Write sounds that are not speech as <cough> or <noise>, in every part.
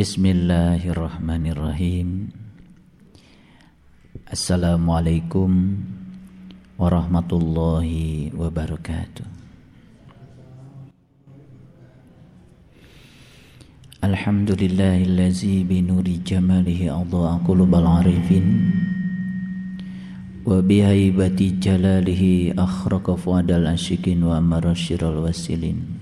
Bismillahirrahmanirrahim. Assalamualaikum warahmatullahi wabarakatuh. Alhamdulillahillazi binuri jamalihi adha'a qulubal arifin wa bihaibati jalalihi akhraqa fuadal asyikin wa amara wasilin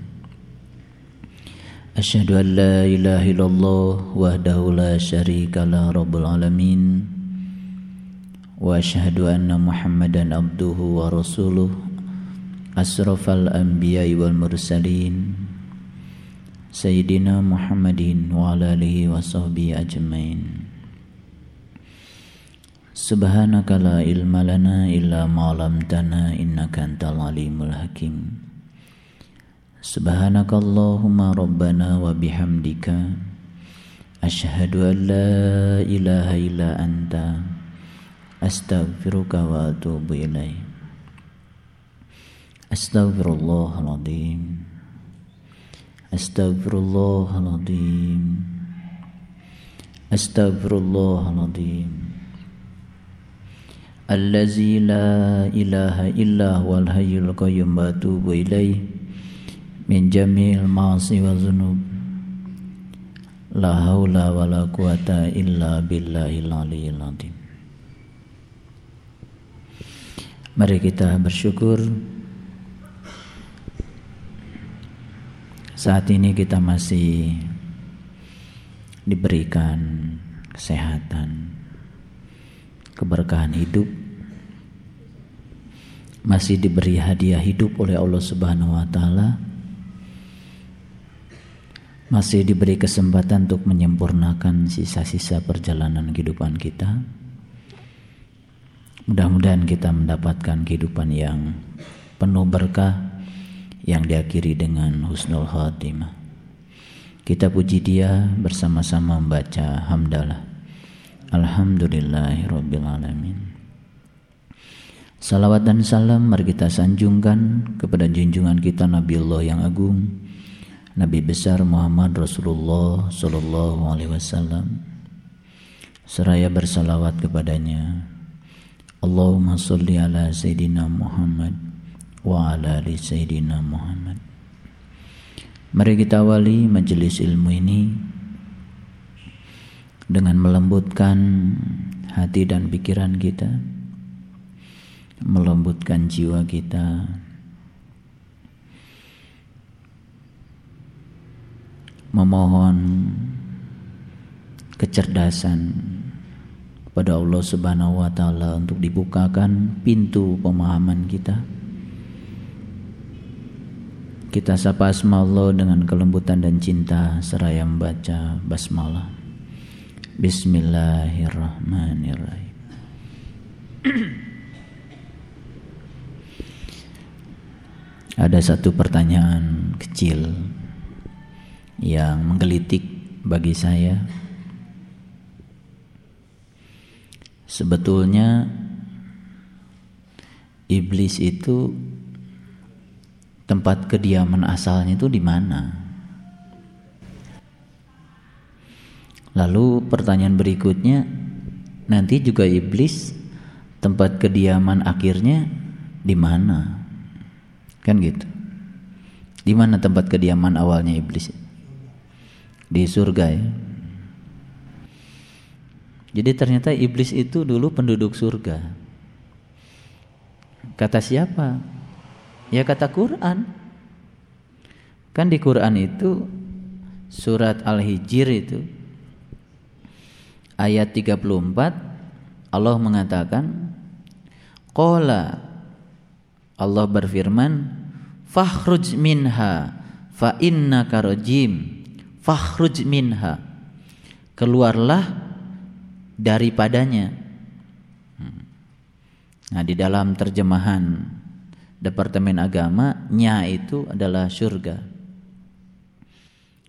Asyadu an la ilahi lalloh wa daula syarika la alamin. Wa asyadu anna muhammadan abduhu wa rasuluh. Asrafal anbiya wal mursalin. Sayyidina muhammadin wa ala alihi ilmalana illa ma'lamtana innaka antal alimul hakim. Alhamdulillah Subhanakallahumma rabbana wa bihamdika. Ashhadu an la ilaha illa anta. Astaghfiruka wa atubu ilaih. Astaghfirullahaladzim. Astaghfirullahaladzim. Astaghfirullahaladzim. Allazi la ilaha illa huwal hayyul qayyum wa atubu ilaih min jamil ma'asi wa zunub. La haula wa la quwata illa billahil aliyil Mari kita bersyukur. Saat ini kita masih diberikan kesehatan Keberkahan hidup. Masih diberi hadiah hidup oleh Allah subhanahu wa ta'ala masih diberi kesempatan untuk menyempurnakan sisa-sisa perjalanan kehidupan kita. Mudah-mudahan kita mendapatkan kehidupan yang penuh berkah yang diakhiri dengan husnul khatimah. Kita puji dia bersama-sama membaca hamdalah. Alhamdulillahirrabbilalamin. Salawat dan salam mari kita sanjungkan kepada junjungan kita Nabi Allah yang agung Nabi besar Muhammad Rasulullah Sallallahu Alaihi Wasallam. Seraya bersalawat kepadanya. Allahumma salli ala Sayyidina Muhammad wa ala ali Sayyidina Muhammad. Mari kita awali majelis ilmu ini dengan melembutkan hati dan pikiran kita melembutkan jiwa kita memohon kecerdasan kepada Allah Subhanahu wa taala untuk dibukakan pintu pemahaman kita. Kita sapa asma dengan kelembutan dan cinta seraya membaca basmalah. Bismillahirrahmanirrahim. <clears throat> Ada satu pertanyaan kecil yang menggelitik bagi saya. Sebetulnya iblis itu tempat kediaman asalnya itu di mana? Lalu pertanyaan berikutnya, nanti juga iblis tempat kediaman akhirnya di mana? Kan gitu. Di mana tempat kediaman awalnya iblis? Di surga ya. Jadi ternyata iblis itu dulu penduduk surga. Kata siapa? Ya kata Quran. Kan di Quran itu surat Al-Hijr itu ayat 34 Allah mengatakan Qala Allah berfirman fakhruj minha fa innaka rajim fakhruj minha. Keluarlah daripadanya. Nah di dalam terjemahan Departemen Agama nya itu adalah surga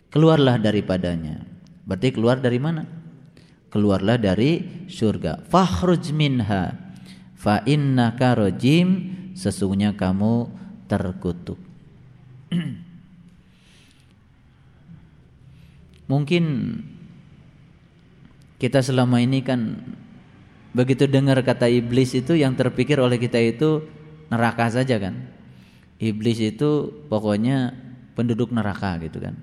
keluarlah daripadanya. Berarti keluar dari mana? Keluarlah dari surga fakhruj minha. Fa innaka rajim. Sesungguhnya kamu terkutuk <clears throat> Mungkin kita selama ini kan begitu dengar kata iblis itu yang terpikir oleh kita itu neraka saja kan. Iblis itu pokoknya penduduk neraka gitu kan.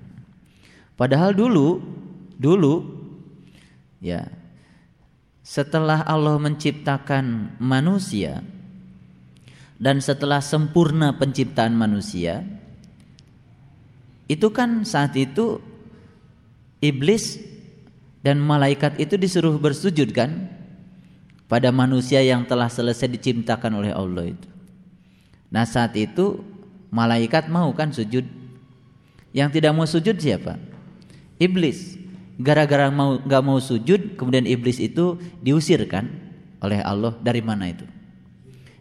Padahal dulu dulu ya setelah Allah menciptakan manusia dan setelah sempurna penciptaan manusia itu kan saat itu iblis dan malaikat itu disuruh bersujud kan pada manusia yang telah selesai diciptakan oleh Allah itu. Nah saat itu malaikat mau kan sujud. Yang tidak mau sujud siapa? Iblis. Gara-gara mau nggak mau sujud, kemudian iblis itu diusirkan oleh Allah dari mana itu?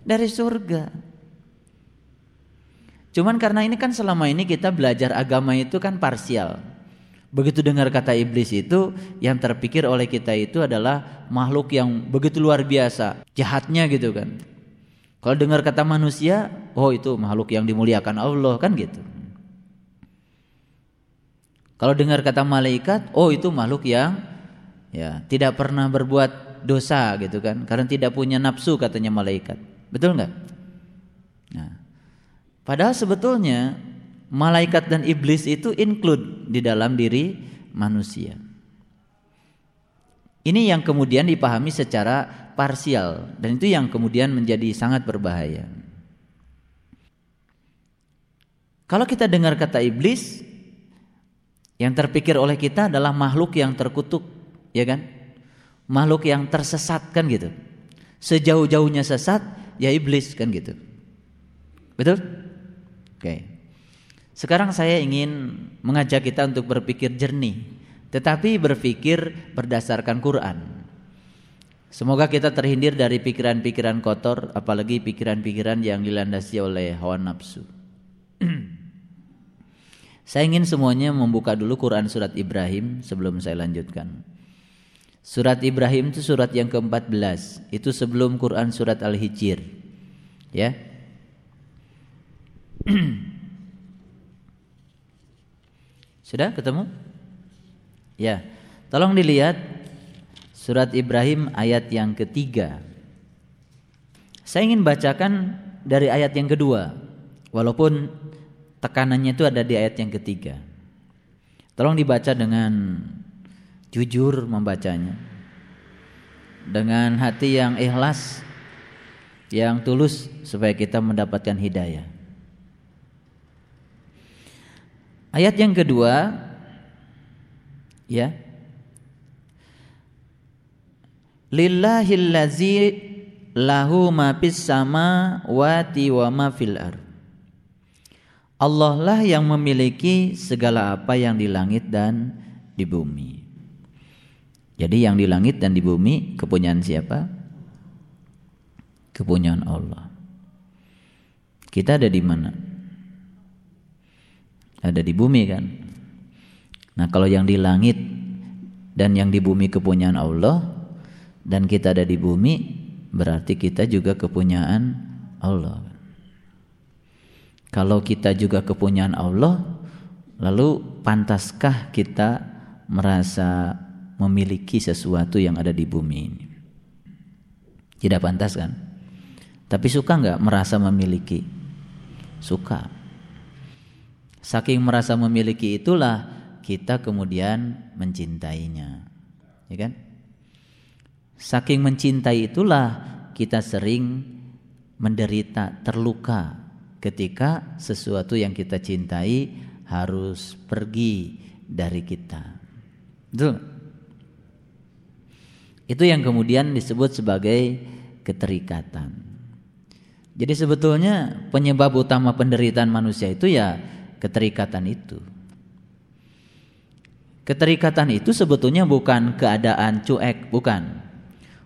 Dari surga. Cuman karena ini kan selama ini kita belajar agama itu kan parsial. Begitu dengar kata iblis itu, yang terpikir oleh kita itu adalah makhluk yang begitu luar biasa, jahatnya gitu kan. Kalau dengar kata manusia, oh itu makhluk yang dimuliakan Allah kan gitu. Kalau dengar kata malaikat, oh itu makhluk yang ya tidak pernah berbuat dosa gitu kan, karena tidak punya nafsu katanya malaikat. Betul nggak? Nah, padahal sebetulnya malaikat dan iblis itu include di dalam diri manusia. Ini yang kemudian dipahami secara parsial dan itu yang kemudian menjadi sangat berbahaya. Kalau kita dengar kata iblis, yang terpikir oleh kita adalah makhluk yang terkutuk, ya kan? Makhluk yang tersesat kan gitu. Sejauh-jauhnya sesat ya iblis kan gitu. Betul? Oke. Okay. Sekarang saya ingin mengajak kita untuk berpikir jernih, tetapi berpikir berdasarkan Quran. Semoga kita terhindar dari pikiran-pikiran kotor, apalagi pikiran-pikiran yang dilandasi oleh hawa nafsu. <clears throat> saya ingin semuanya membuka dulu Quran surat Ibrahim sebelum saya lanjutkan. Surat Ibrahim itu surat yang ke-14, itu sebelum Quran surat Al-Hijr. Ya. <clears throat> Sudah ketemu? Ya. Tolong dilihat surat Ibrahim ayat yang ketiga. Saya ingin bacakan dari ayat yang kedua. Walaupun tekanannya itu ada di ayat yang ketiga. Tolong dibaca dengan jujur membacanya. Dengan hati yang ikhlas, yang tulus supaya kita mendapatkan hidayah. Ayat yang kedua ya. Lillahillazi lahu ma fis samawati wa ma fil ar. Allah lah yang memiliki segala apa yang di langit dan di bumi. Jadi yang di langit dan di bumi kepunyaan siapa? Kepunyaan Allah. Kita ada di mana? Ada di bumi kan. Nah, kalau yang di langit dan yang di bumi kepunyaan Allah dan kita ada di bumi berarti kita juga kepunyaan Allah. Kalau kita juga kepunyaan Allah, lalu pantaskah kita merasa memiliki sesuatu yang ada di bumi ini? Tidak pantas kan? Tapi suka nggak merasa memiliki? Suka. Saking merasa memiliki itulah kita kemudian mencintainya. Ya kan? Saking mencintai itulah kita sering menderita, terluka ketika sesuatu yang kita cintai harus pergi dari kita. Betul? Itu yang kemudian disebut sebagai keterikatan. Jadi sebetulnya penyebab utama penderitaan manusia itu ya keterikatan itu. Keterikatan itu sebetulnya bukan keadaan cuek, bukan.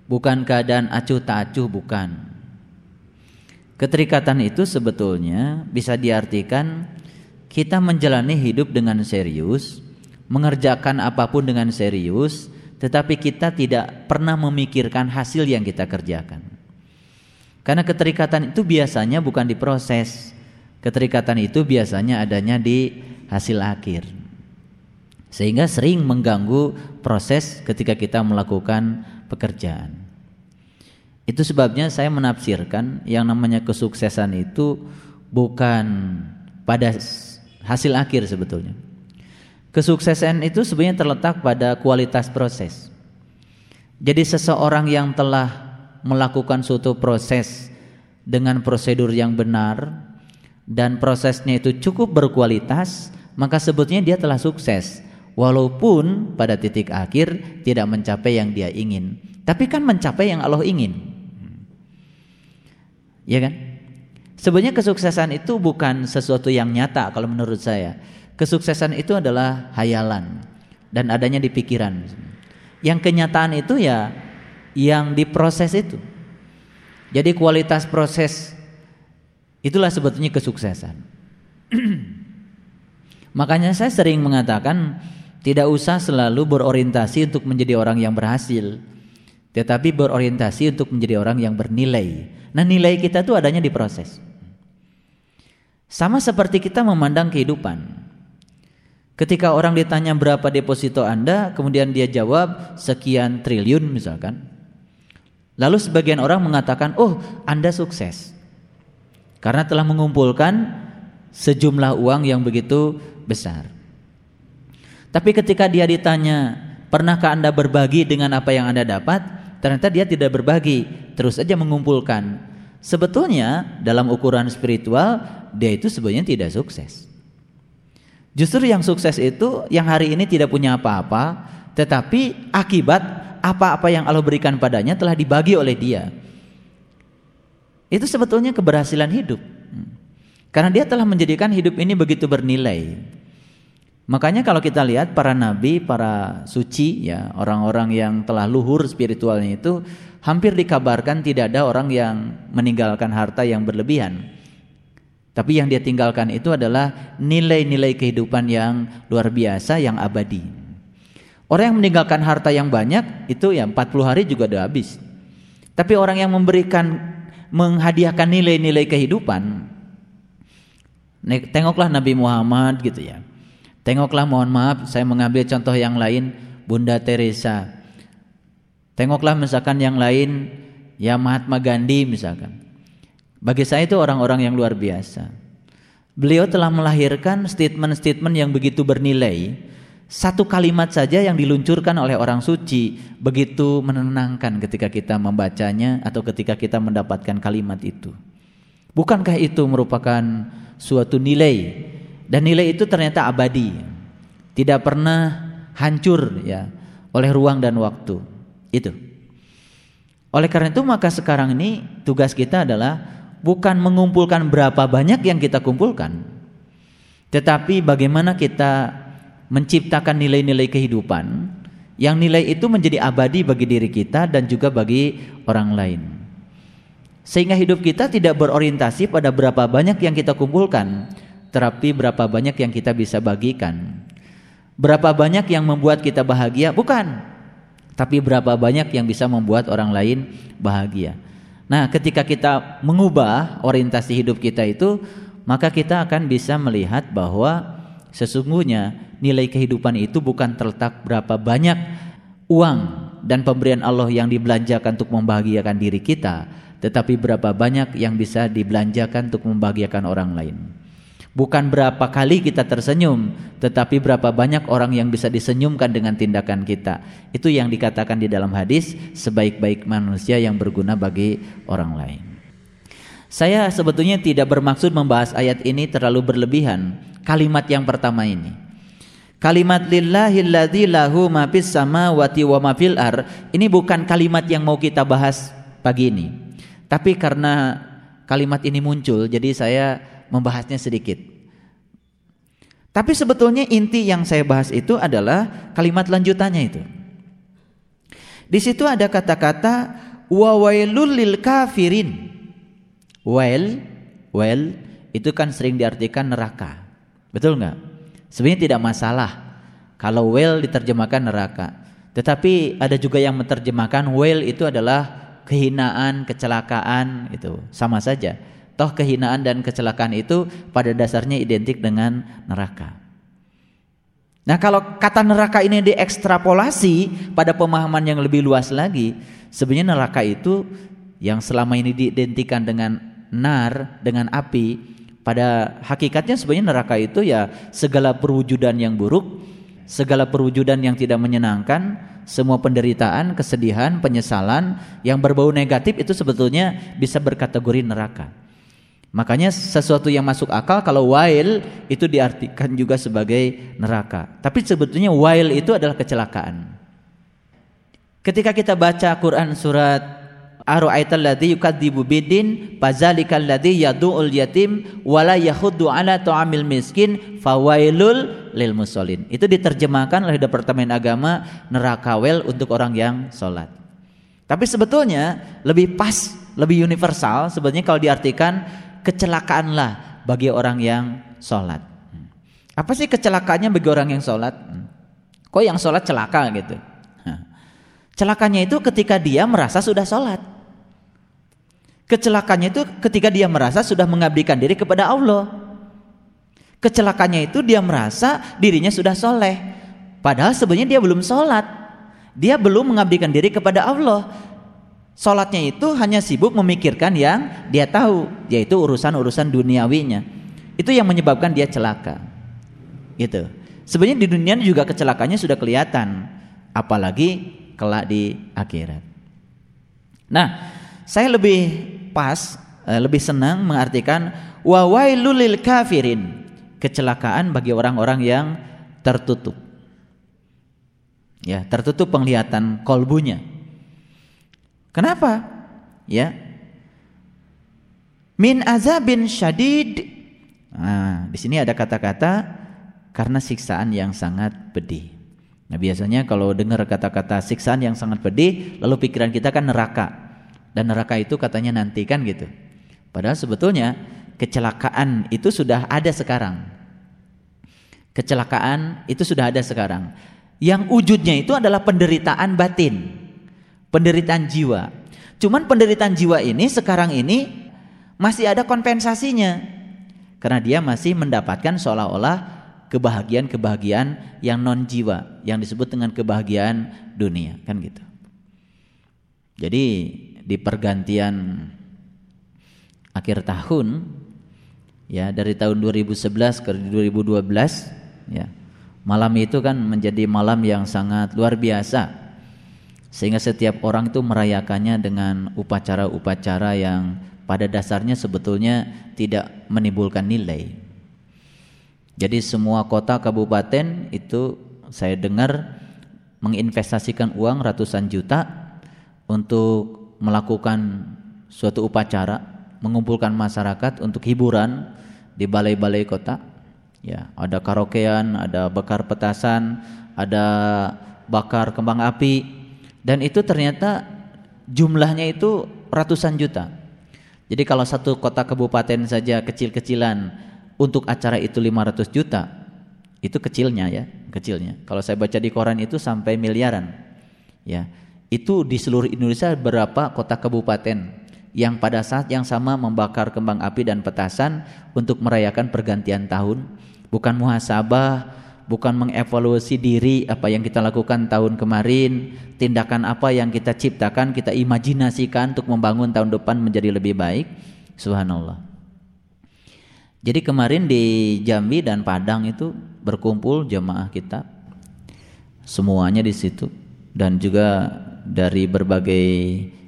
Bukan keadaan acuh tak acuh, bukan. Keterikatan itu sebetulnya bisa diartikan kita menjalani hidup dengan serius, mengerjakan apa pun dengan serius, tetapi kita tidak pernah memikirkan hasil yang kita kerjakan. Karena keterikatan itu biasanya bukan diproses, Keterikatan itu biasanya adanya di hasil akhir. Sehingga sering mengganggu proses ketika kita melakukan pekerjaan. Itu sebabnya saya menafsirkan yang namanya kesuksesan itu bukan pada hasil akhir sebetulnya. Kesuksesan itu sebenarnya terletak pada kualitas proses. Jadi seseorang yang telah melakukan suatu proses dengan prosedur yang benar dan prosesnya itu cukup berkualitas, maka sebetulnya dia telah sukses. Walaupun pada titik akhir tidak mencapai yang dia ingin, tapi kan mencapai yang Allah ingin. Ya kan? Sebenarnya kesuksesan itu bukan sesuatu yang nyata kalau menurut saya. Kesuksesan itu adalah hayalan dan adanya di pikiran. Yang kenyataan itu ya yang diproses itu. Jadi kualitas proses itulah sebetulnya kesuksesan. <clears throat> Makanya saya sering mengatakan tidak usah selalu berorientasi untuk menjadi orang yang berhasil, tetapi berorientasi untuk menjadi orang yang bernilai. Nah, nilai kita itu adanya di proses. Sama seperti kita memandang kehidupan. Ketika orang ditanya berapa deposito Anda, kemudian dia jawab sekian triliun misalkan. Lalu sebagian orang mengatakan, "Oh, Anda sukses." Karena telah mengumpulkan sejumlah uang yang begitu besar. Tapi ketika dia ditanya, "Pernahkah Anda berbagi dengan apa yang Anda dapat?" Ternyata dia tidak berbagi, terus saja mengumpulkan. Sebetulnya dalam ukuran spiritual dia itu sebenarnya tidak sukses. Justru yang sukses itu yang hari ini tidak punya apa-apa, tetapi akibat apa-apa yang Allah berikan padanya telah dibagi oleh dia. Itu sebetulnya keberhasilan hidup. Karena dia telah menjadikan hidup ini begitu bernilai. Makanya kalau kita lihat para nabi, para suci ya, orang-orang yang telah luhur spiritualnya itu hampir dikabarkan tidak ada orang yang meninggalkan harta yang berlebihan. Tapi yang dia tinggalkan itu adalah nilai-nilai kehidupan yang luar biasa yang abadi. Orang yang meninggalkan harta yang banyak itu ya 40 hari juga udah habis. Tapi orang yang memberikan menghadiahkan nilai-nilai kehidupan tengoklah Nabi Muhammad gitu ya. Tengoklah mohon maaf saya mengambil contoh yang lain Bunda Teresa. Tengoklah misalkan yang lain ya Mahatma Gandhi misalkan. Bagi saya itu orang-orang yang luar biasa. Beliau telah melahirkan statement-statement yang begitu bernilai. Satu kalimat saja yang diluncurkan oleh orang suci begitu menenangkan ketika kita membacanya atau ketika kita mendapatkan kalimat itu. Bukankah itu merupakan suatu nilai dan nilai itu ternyata abadi. Tidak pernah hancur ya oleh ruang dan waktu. Itu. Oleh karena itu maka sekarang ini tugas kita adalah bukan mengumpulkan berapa banyak yang kita kumpulkan, tetapi bagaimana kita menciptakan nilai-nilai kehidupan yang nilai itu menjadi abadi bagi diri kita dan juga bagi orang lain. Sehingga hidup kita tidak berorientasi pada berapa banyak yang kita kumpulkan, tetapi berapa banyak yang kita bisa bagikan. Berapa banyak yang membuat kita bahagia? Bukan. Tapi berapa banyak yang bisa membuat orang lain bahagia. Nah, ketika kita mengubah orientasi hidup kita itu, maka kita akan bisa melihat bahwa sesungguhnya nilai kehidupan itu bukan terletak berapa banyak uang dan pemberian Allah yang dibelanjakan untuk membahagiakan diri kita, tetapi berapa banyak yang bisa dibelanjakan untuk membahagiakan orang lain. Bukan berapa kali kita tersenyum, tetapi berapa banyak orang yang bisa disenyumkan dengan tindakan kita. Itu yang dikatakan di dalam hadis sebaik-baik manusia yang berguna bagi orang lain. Saya sebetulnya tidak bermaksud membahas ayat ini terlalu berlebihan. Kalimat yang pertama ini. Kalimat lillahilladzi lahu ma fis samawati wa ma ar. Ini bukan kalimat yang mau kita bahas pagi ini. Tapi karena kalimat ini muncul jadi saya membahasnya sedikit. Tapi sebetulnya inti yang saya bahas itu adalah kalimat lanjutannya itu. Di situ ada kata-kata wa wailul lil kafirin. Wail, wail itu kan sering diartikan neraka. Betul nggak? Sebenarnya tidak masalah kalau wail diterjemahkan neraka. Tetapi ada juga yang menerjemahkan wail itu adalah kehinaan, kecelakaan itu sama saja. Toh kehinaan dan kecelakaan itu pada dasarnya identik dengan neraka. Nah kalau kata neraka ini diekstrapolasi pada pemahaman yang lebih luas lagi, sebenarnya neraka itu yang selama ini diidentikan dengan nar, dengan api, pada hakikatnya sebenarnya neraka itu ya segala perwujudan yang buruk, segala perwujudan yang tidak menyenangkan, semua penderitaan, kesedihan, penyesalan yang berbau negatif itu sebetulnya bisa berkategori neraka. Makanya sesuatu yang masuk akal kalau wail itu diartikan juga sebagai neraka. Tapi sebetulnya wail itu adalah kecelakaan. Ketika kita baca Quran surat Ara'aital ladzi yukadzibu bidin fazalikal ladzi yatim wala yahuddu ala miskin fawailul lil musallin. Itu diterjemahkan oleh Departemen Agama neraka wel untuk orang yang sholat. Tapi sebetulnya lebih pas, lebih universal sebetulnya kalau diartikan kecelakaanlah bagi orang yang sholat. Apa sih kecelakaannya bagi orang yang sholat? Kok yang sholat celaka gitu? Celakanya itu ketika dia merasa sudah sholat. Kecelakanya itu ketika dia merasa sudah mengabdikan diri kepada Allah. Kecelakanya itu dia merasa dirinya sudah soleh. Padahal sebenarnya dia belum sholat. Dia belum mengabdikan diri kepada Allah. Sholatnya itu hanya sibuk memikirkan yang dia tahu, yaitu urusan-urusan duniawinya. Itu yang menyebabkan dia celaka. Gitu. Sebenarnya di dunia juga kecelakanya sudah kelihatan, apalagi kelak di akhirat. Nah, saya lebih pas, eh, lebih senang mengartikan wa wailul kafirin, kecelakaan bagi orang-orang yang tertutup. Ya, tertutup penglihatan kolbunya. Kenapa? Ya. Min azabin syadid. Nah, di sini ada kata-kata karena siksaan yang sangat pedih. Nah, biasanya kalau dengar kata-kata siksaan yang sangat pedih, lalu pikiran kita kan neraka. Dan neraka itu katanya nanti kan gitu. Padahal sebetulnya kecelakaan itu sudah ada sekarang. Kecelakaan itu sudah ada sekarang. Yang wujudnya itu adalah penderitaan batin penderitaan jiwa. Cuman penderitaan jiwa ini sekarang ini masih ada kompensasinya. Karena dia masih mendapatkan seolah-olah kebahagiaan-kebahagiaan yang non jiwa, yang disebut dengan kebahagiaan dunia, kan gitu. Jadi di pergantian akhir tahun ya dari tahun 2011 ke 2012 ya. Malam itu kan menjadi malam yang sangat luar biasa sehingga setiap orang itu merayakannya dengan upacara-upacara yang pada dasarnya sebetulnya tidak menimbulkan nilai. Jadi semua kota kabupaten itu saya dengar menginvestasikan uang ratusan juta untuk melakukan suatu upacara, mengumpulkan masyarakat untuk hiburan di balai-balai kota. Ya, ada karaokean, ada bakar petasan, ada bakar kembang api, dan itu ternyata jumlahnya itu ratusan juta. Jadi kalau satu kota kabupaten saja kecil-kecilan untuk acara itu 500 juta, itu kecilnya ya, kecilnya. Kalau saya baca di koran itu sampai miliaran. Ya. Itu di seluruh Indonesia berapa kota kabupaten yang pada saat yang sama membakar kembang api dan petasan untuk merayakan pergantian tahun, bukan muhasabah, bukan mengevaluasi diri apa yang kita lakukan tahun kemarin, tindakan apa yang kita ciptakan, kita imajinasikan untuk membangun tahun depan menjadi lebih baik. Subhanallah. Jadi kemarin di Jambi dan Padang itu berkumpul jemaah kita semuanya di situ dan juga dari berbagai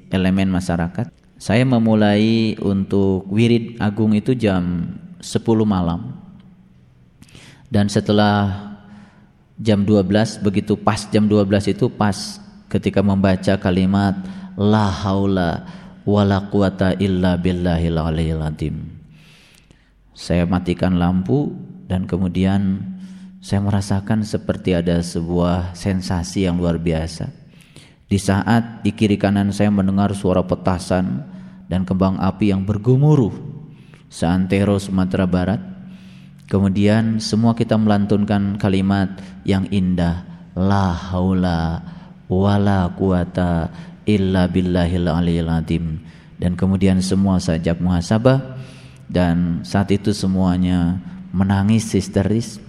elemen masyarakat. Saya memulai untuk wirid agung itu jam 10 malam. Dan setelah jam 12 begitu pas jam 12 itu pas ketika membaca kalimat la haula wala quwata illa billahil aliyil azim. Saya matikan lampu dan kemudian saya merasakan seperti ada sebuah sensasi yang luar biasa. Di saat di kiri kanan saya mendengar suara petasan dan kembang api yang bergemuruh seantero Sumatera Barat Kemudian semua kita melantunkan kalimat yang indah La haula wala quwata illa billahil aliyil azim Dan kemudian semua sajab muhasabah Dan saat itu semuanya menangis histeris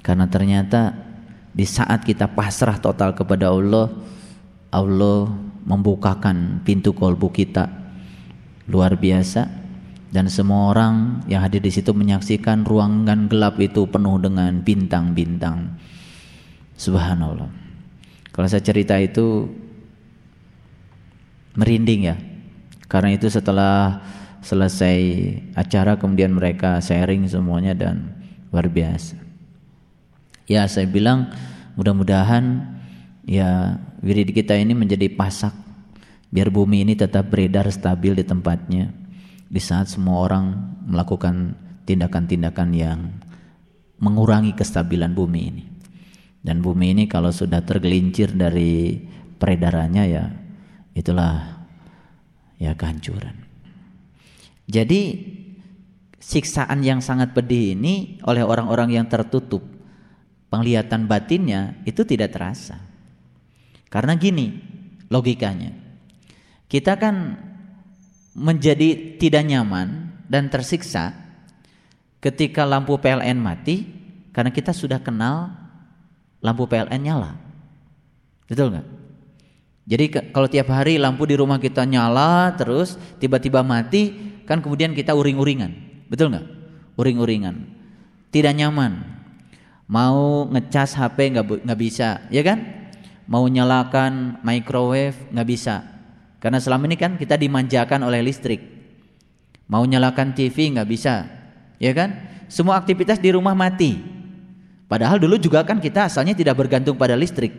Karena ternyata di saat kita pasrah total kepada Allah, Allah membukakan pintu kolbu kita luar biasa dan semua orang yang hadir di situ menyaksikan ruangan gelap itu penuh dengan bintang-bintang. Subhanallah. Kalau saya cerita itu merinding ya. Karena itu setelah selesai acara kemudian mereka sharing semuanya dan luar biasa. Ya, saya bilang mudah-mudahan ya wirid kita ini menjadi pasak biar bumi ini tetap beredar stabil di tempatnya di saat semua orang melakukan tindakan-tindakan yang mengurangi kestabilan bumi ini. Dan bumi ini kalau sudah tergelincir dari peredarannya ya itulah ya kehancuran. Jadi siksaan yang sangat pedih ini oleh orang-orang yang tertutup penglihatan batinnya itu tidak terasa. Karena gini logikanya. Kita kan menjadi tidak nyaman dan tersiksa ketika lampu PLN mati karena kita sudah kenal lampu PLN nyala. Betul nggak? Jadi kalau tiap hari lampu di rumah kita nyala terus tiba-tiba mati kan kemudian kita uring-uringan. Betul nggak? Uring-uringan. Tidak nyaman. Mau ngecas HP nggak nggak bisa, ya kan? Mau nyalakan microwave nggak bisa karena selama ini kan kita dimanjakan oleh listrik. Mau nyalakan TV nggak bisa, ya kan? Semua aktivitas di rumah mati. Padahal dulu juga kan kita asalnya tidak bergantung pada listrik.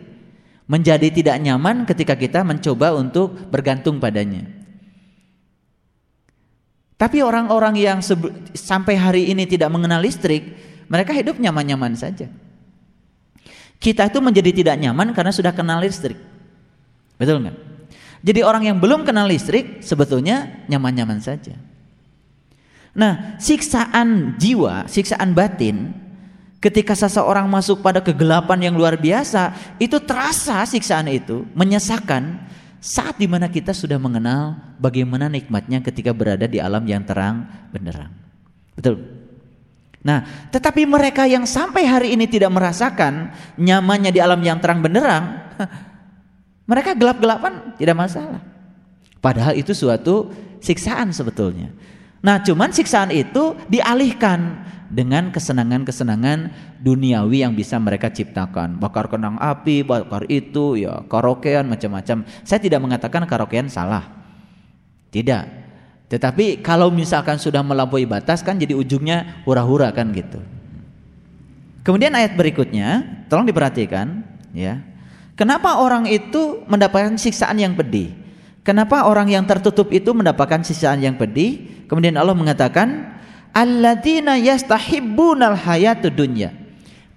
Menjadi tidak nyaman ketika kita mencoba untuk bergantung padanya. Tapi orang-orang yang sampai hari ini tidak mengenal listrik, mereka hidup nyaman-nyaman saja. Kita itu menjadi tidak nyaman karena sudah kenal listrik. Betul nggak? Jadi orang yang belum kenal listrik sebetulnya nyaman-nyaman saja. Nah, siksaan jiwa, siksaan batin ketika seseorang masuk pada kegelapan yang luar biasa, itu terasa siksaan itu menyesakan saat di mana kita sudah mengenal bagaimana nikmatnya ketika berada di alam yang terang benderang. Betul. Nah, tetapi mereka yang sampai hari ini tidak merasakan nyamannya di alam yang terang benderang, <laughs> Mereka gelap-gelapan tidak masalah. Padahal itu suatu siksaan sebetulnya. Nah, cuman siksaan itu dialihkan dengan kesenangan-kesenangan duniawi yang bisa mereka ciptakan. Bakar kenang api, bakar itu, ya karaokean macam-macam. Saya tidak mengatakan karaokean salah. Tidak. Tetapi kalau misalkan sudah melampaui batas kan jadi ujungnya hura-hura kan gitu. Kemudian ayat berikutnya, tolong diperhatikan ya. Kenapa orang itu mendapatkan siksaan yang pedih? Kenapa orang yang tertutup itu mendapatkan siksaan yang pedih? Kemudian Allah mengatakan, "Alladzina yastahibbunal hayatud dunya."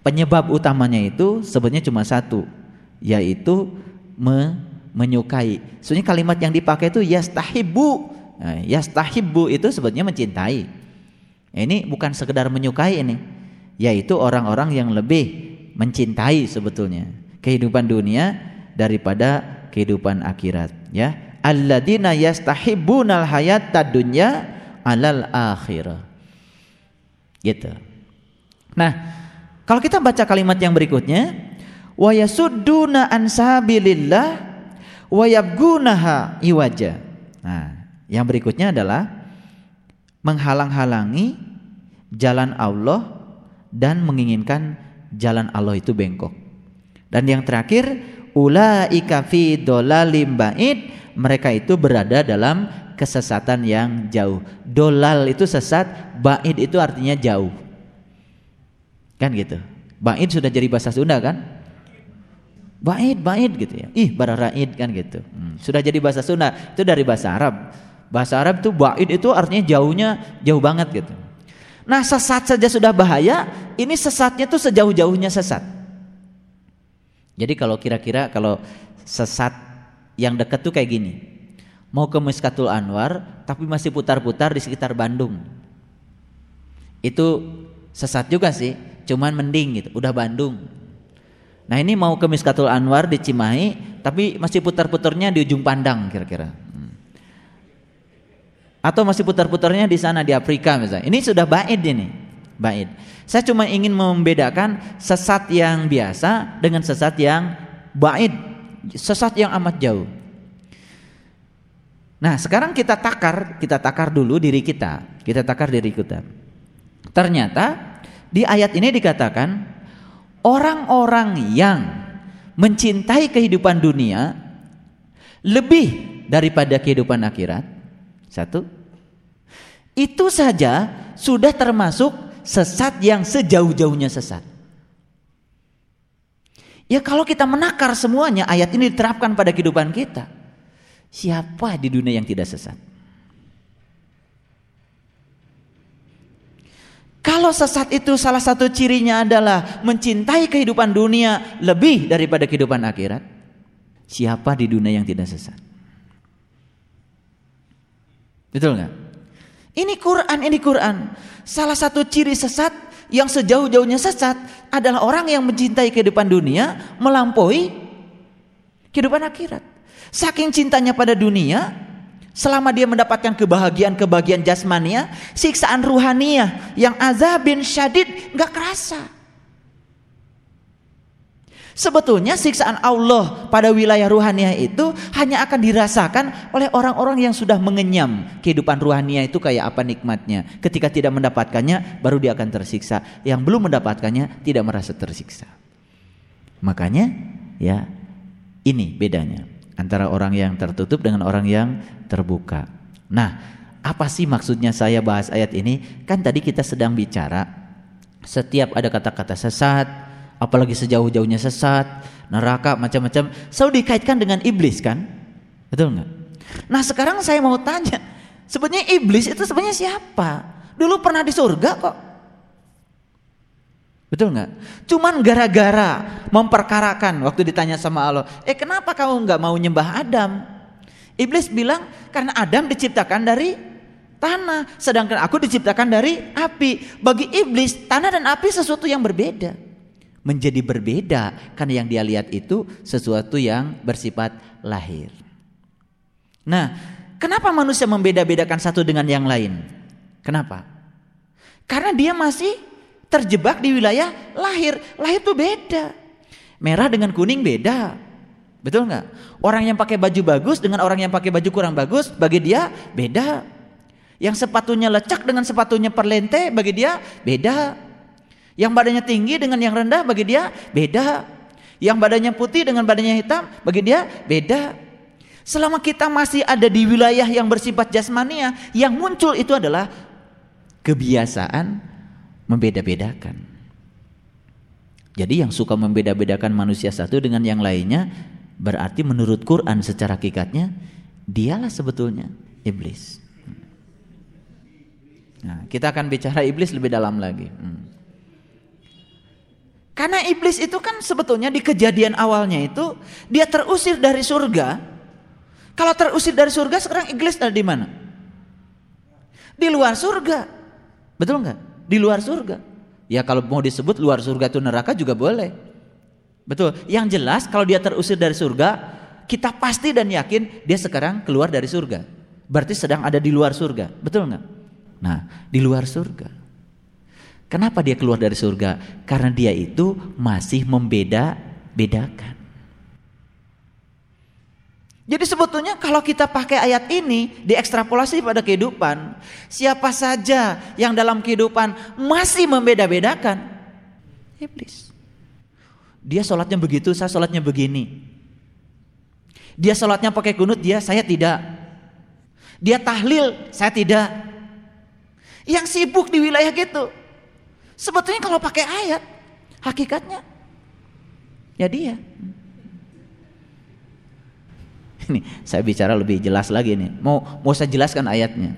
Penyebab utamanya itu sebenarnya cuma satu, yaitu me menyukai. Sebenarnya kalimat yang dipakai itu yastahibbu. Nah, yastahibbu itu sebenarnya mencintai. Ini bukan sekedar menyukai ini, yaitu orang-orang yang lebih mencintai sebetulnya kehidupan dunia daripada kehidupan akhirat ya alladzina yastahibbunal hayata dunya alal akhirah gitu. Nah kalau kita baca kalimat yang berikutnya wa yasudduna an sabilillah wa yabgunaha iwaja. Nah yang berikutnya adalah menghalang-halangi jalan Allah dan menginginkan jalan Allah itu bengkok. Dan yang terakhir, ulaika fi dolalim ba'id, mereka itu berada dalam kesesatan yang jauh. Dolal itu sesat, ba'id itu artinya jauh. Kan gitu. Ba'id sudah jadi bahasa Sunda kan? Ba'id, ba'id gitu ya. Ih, bararaid kan gitu. Hmm. Sudah jadi bahasa Sunda, itu dari bahasa Arab. Bahasa Arab itu ba'id itu artinya jauhnya jauh banget gitu. Nah, sesat saja sudah bahaya, ini sesatnya tuh sejauh-jauhnya sesat. Jadi kalau kira-kira kalau sesat yang dekat tuh kayak gini. Mau ke Miskatul Anwar tapi masih putar-putar di sekitar Bandung. Itu sesat juga sih, cuman mending gitu, udah Bandung. Nah ini mau ke Miskatul Anwar di Cimahi tapi masih putar-putarnya di ujung pandang kira-kira. Hmm. Atau masih putar-putarnya di sana di Afrika misalnya. Ini sudah baid ini. ba'id. Saya cuma ingin membedakan sesat yang biasa dengan sesat yang ba'id, sesat yang amat jauh. Nah, sekarang kita takar, kita takar dulu diri kita. Kita takar diri kita. Ternyata di ayat ini dikatakan orang-orang yang mencintai kehidupan dunia lebih daripada kehidupan akhirat. Satu. Itu saja sudah termasuk sesat yang sejauh-jauhnya sesat. Ya kalau kita menakar semuanya ayat ini diterapkan pada kehidupan kita. Siapa di dunia yang tidak sesat? Kalau sesat itu salah satu cirinya adalah mencintai kehidupan dunia lebih daripada kehidupan akhirat. Siapa di dunia yang tidak sesat? Betul nggak? Ini Quran, ini Quran. Salah satu ciri sesat yang sejauh-jauhnya sesat adalah orang yang mencintai kehidupan dunia melampaui kehidupan akhirat. Saking cintanya pada dunia, selama dia mendapatkan kebahagiaan-kebahagiaan jasmania, siksaan ruhaniah yang azabin syadid nggak kerasa. Sebetulnya siksaan Allah pada wilayah ruhaniah itu hanya akan dirasakan oleh orang-orang yang sudah mengenyam kehidupan ruhaniah itu kayak apa nikmatnya. Ketika tidak mendapatkannya baru dia akan tersiksa. Yang belum mendapatkannya tidak merasa tersiksa. Makanya ya ini bedanya antara orang yang tertutup dengan orang yang terbuka. Nah, apa sih maksudnya saya bahas ayat ini? Kan tadi kita sedang bicara setiap ada kata-kata sesat, apalagi sejauh-jauhnya sesat, neraka macam-macam, selalu dikaitkan dengan iblis kan? Betul nggak? Nah sekarang saya mau tanya, sebetulnya iblis itu sebenarnya siapa? Dulu pernah di surga kok. Betul nggak? Cuman gara-gara memperkarakan waktu ditanya sama Allah, eh kenapa kamu nggak mau nyembah Adam? Iblis bilang karena Adam diciptakan dari tanah, sedangkan aku diciptakan dari api. Bagi iblis tanah dan api sesuatu yang berbeda menjadi berbeda karena yang dia lihat itu sesuatu yang bersifat lahir. Nah, kenapa manusia membeda-bedakan satu dengan yang lain? Kenapa? Karena dia masih terjebak di wilayah lahir. Lahir itu beda. Merah dengan kuning beda. Betul nggak? Orang yang pakai baju bagus dengan orang yang pakai baju kurang bagus bagi dia beda. Yang sepatunya lecak dengan sepatunya perlente bagi dia beda. Yang badannya tinggi dengan yang rendah bagi dia beda. Yang badannya putih dengan badannya hitam bagi dia beda. Selama kita masih ada di wilayah yang bersifat jasmania, yang muncul itu adalah kebiasaan membeda-bedakan. Jadi yang suka membeda-bedakan manusia satu dengan yang lainnya berarti menurut Quran secara hakikatnya dialah sebetulnya iblis. Nah, kita akan bicara iblis lebih dalam lagi. Hmm. Karena iblis itu kan sebetulnya di kejadian awalnya itu dia terusir dari surga. Kalau terusir dari surga sekarang iblis ada di mana? Di luar surga. Betul nggak? Di luar surga. Ya kalau mau disebut luar surga itu neraka juga boleh. Betul. Yang jelas kalau dia terusir dari surga, kita pasti dan yakin dia sekarang keluar dari surga. Berarti sedang ada di luar surga. Betul nggak? Nah, di luar surga. Kenapa dia keluar dari surga? Karena dia itu masih membeda-bedakan. Jadi sebetulnya kalau kita pakai ayat ini diekstrapolasi pada kehidupan, siapa saja yang dalam kehidupan masih membeda-bedakan, iblis. Dia sholatnya begitu, saya sholatnya begini. Dia sholatnya pakai kunut, dia saya tidak. Dia tahlil, saya tidak. Yang sibuk di wilayah gitu, Sebetulnya kalau pakai ayat, hakikatnya ya dia. <laughs> Ini saya bicara lebih jelas lagi nih. Mau mau saya jelaskan ayatnya.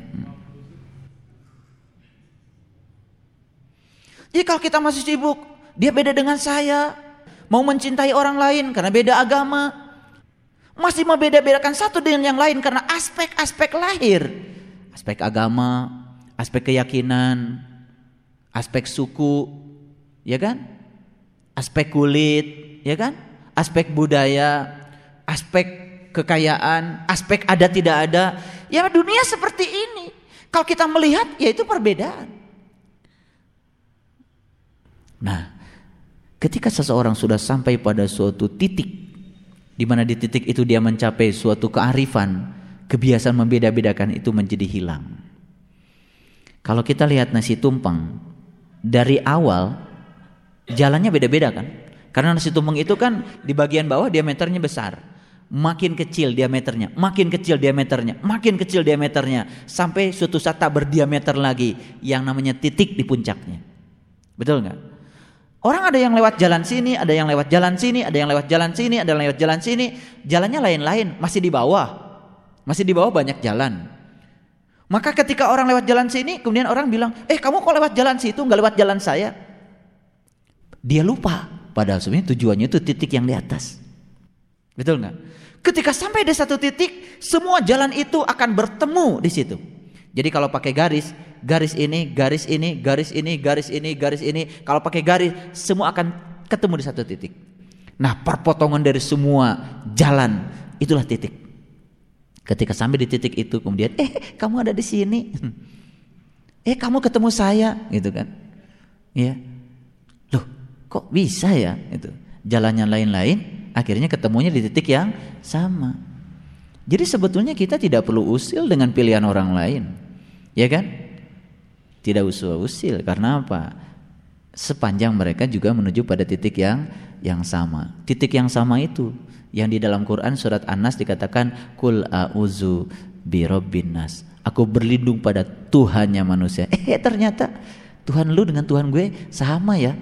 Jadi kalau kita masih sibuk, dia beda dengan saya, mau mencintai orang lain karena beda agama, masih membeda-bedakan satu dengan yang lain karena aspek-aspek lahir, aspek agama, aspek keyakinan, aspek suku, ya kan? Aspek kulit, ya kan? Aspek budaya, aspek kekayaan, aspek ada tidak ada. Ya dunia seperti ini. Kalau kita melihat ya itu perbedaan. Nah, ketika seseorang sudah sampai pada suatu titik di mana di titik itu dia mencapai suatu kearifan, kebiasaan membeda-bedakan itu menjadi hilang. Kalau kita lihat nasi tumpeng dari awal jalannya beda-beda kan? Karena nasi tumpeng itu kan di bagian bawah diameternya besar makin kecil diameternya, makin kecil diameternya, makin kecil diameternya sampai suatu saat tak berdiameter lagi yang namanya titik di puncaknya. Betul nggak? Orang ada yang lewat jalan sini, ada yang lewat jalan sini, ada yang lewat jalan sini, ada yang lewat jalan sini, jalannya lain-lain, masih di bawah. Masih di bawah banyak jalan. Maka ketika orang lewat jalan sini, kemudian orang bilang, "Eh, kamu kok lewat jalan situ, nggak lewat jalan saya?" Dia lupa, padahal sebenarnya tujuannya itu titik yang di atas. Betul nggak? Ketika sampai di satu titik, semua jalan itu akan bertemu di situ. Jadi kalau pakai garis, garis ini, garis ini, garis ini, garis ini, garis ini, kalau pakai garis, semua akan ketemu di satu titik. Nah, perpotongan dari semua jalan itulah titik. Ketika sampai di titik itu, kemudian, eh, kamu ada di sini, <laughs> eh, kamu ketemu saya, gitu kan? Ya, loh, kok bisa ya? Itu jalannya lain-lain, akhirnya ketemunya di titik yang sama. Jadi sebetulnya kita tidak perlu usil dengan pilihan orang lain. Ya kan? Tidak usah usil karena apa? Sepanjang mereka juga menuju pada titik yang yang sama. Titik yang sama itu yang di dalam Quran surat An-Nas dikatakan kul a'udzu birabbin. Aku berlindung pada Tuhannya manusia. Eh ternyata Tuhan lu dengan Tuhan gue sama ya.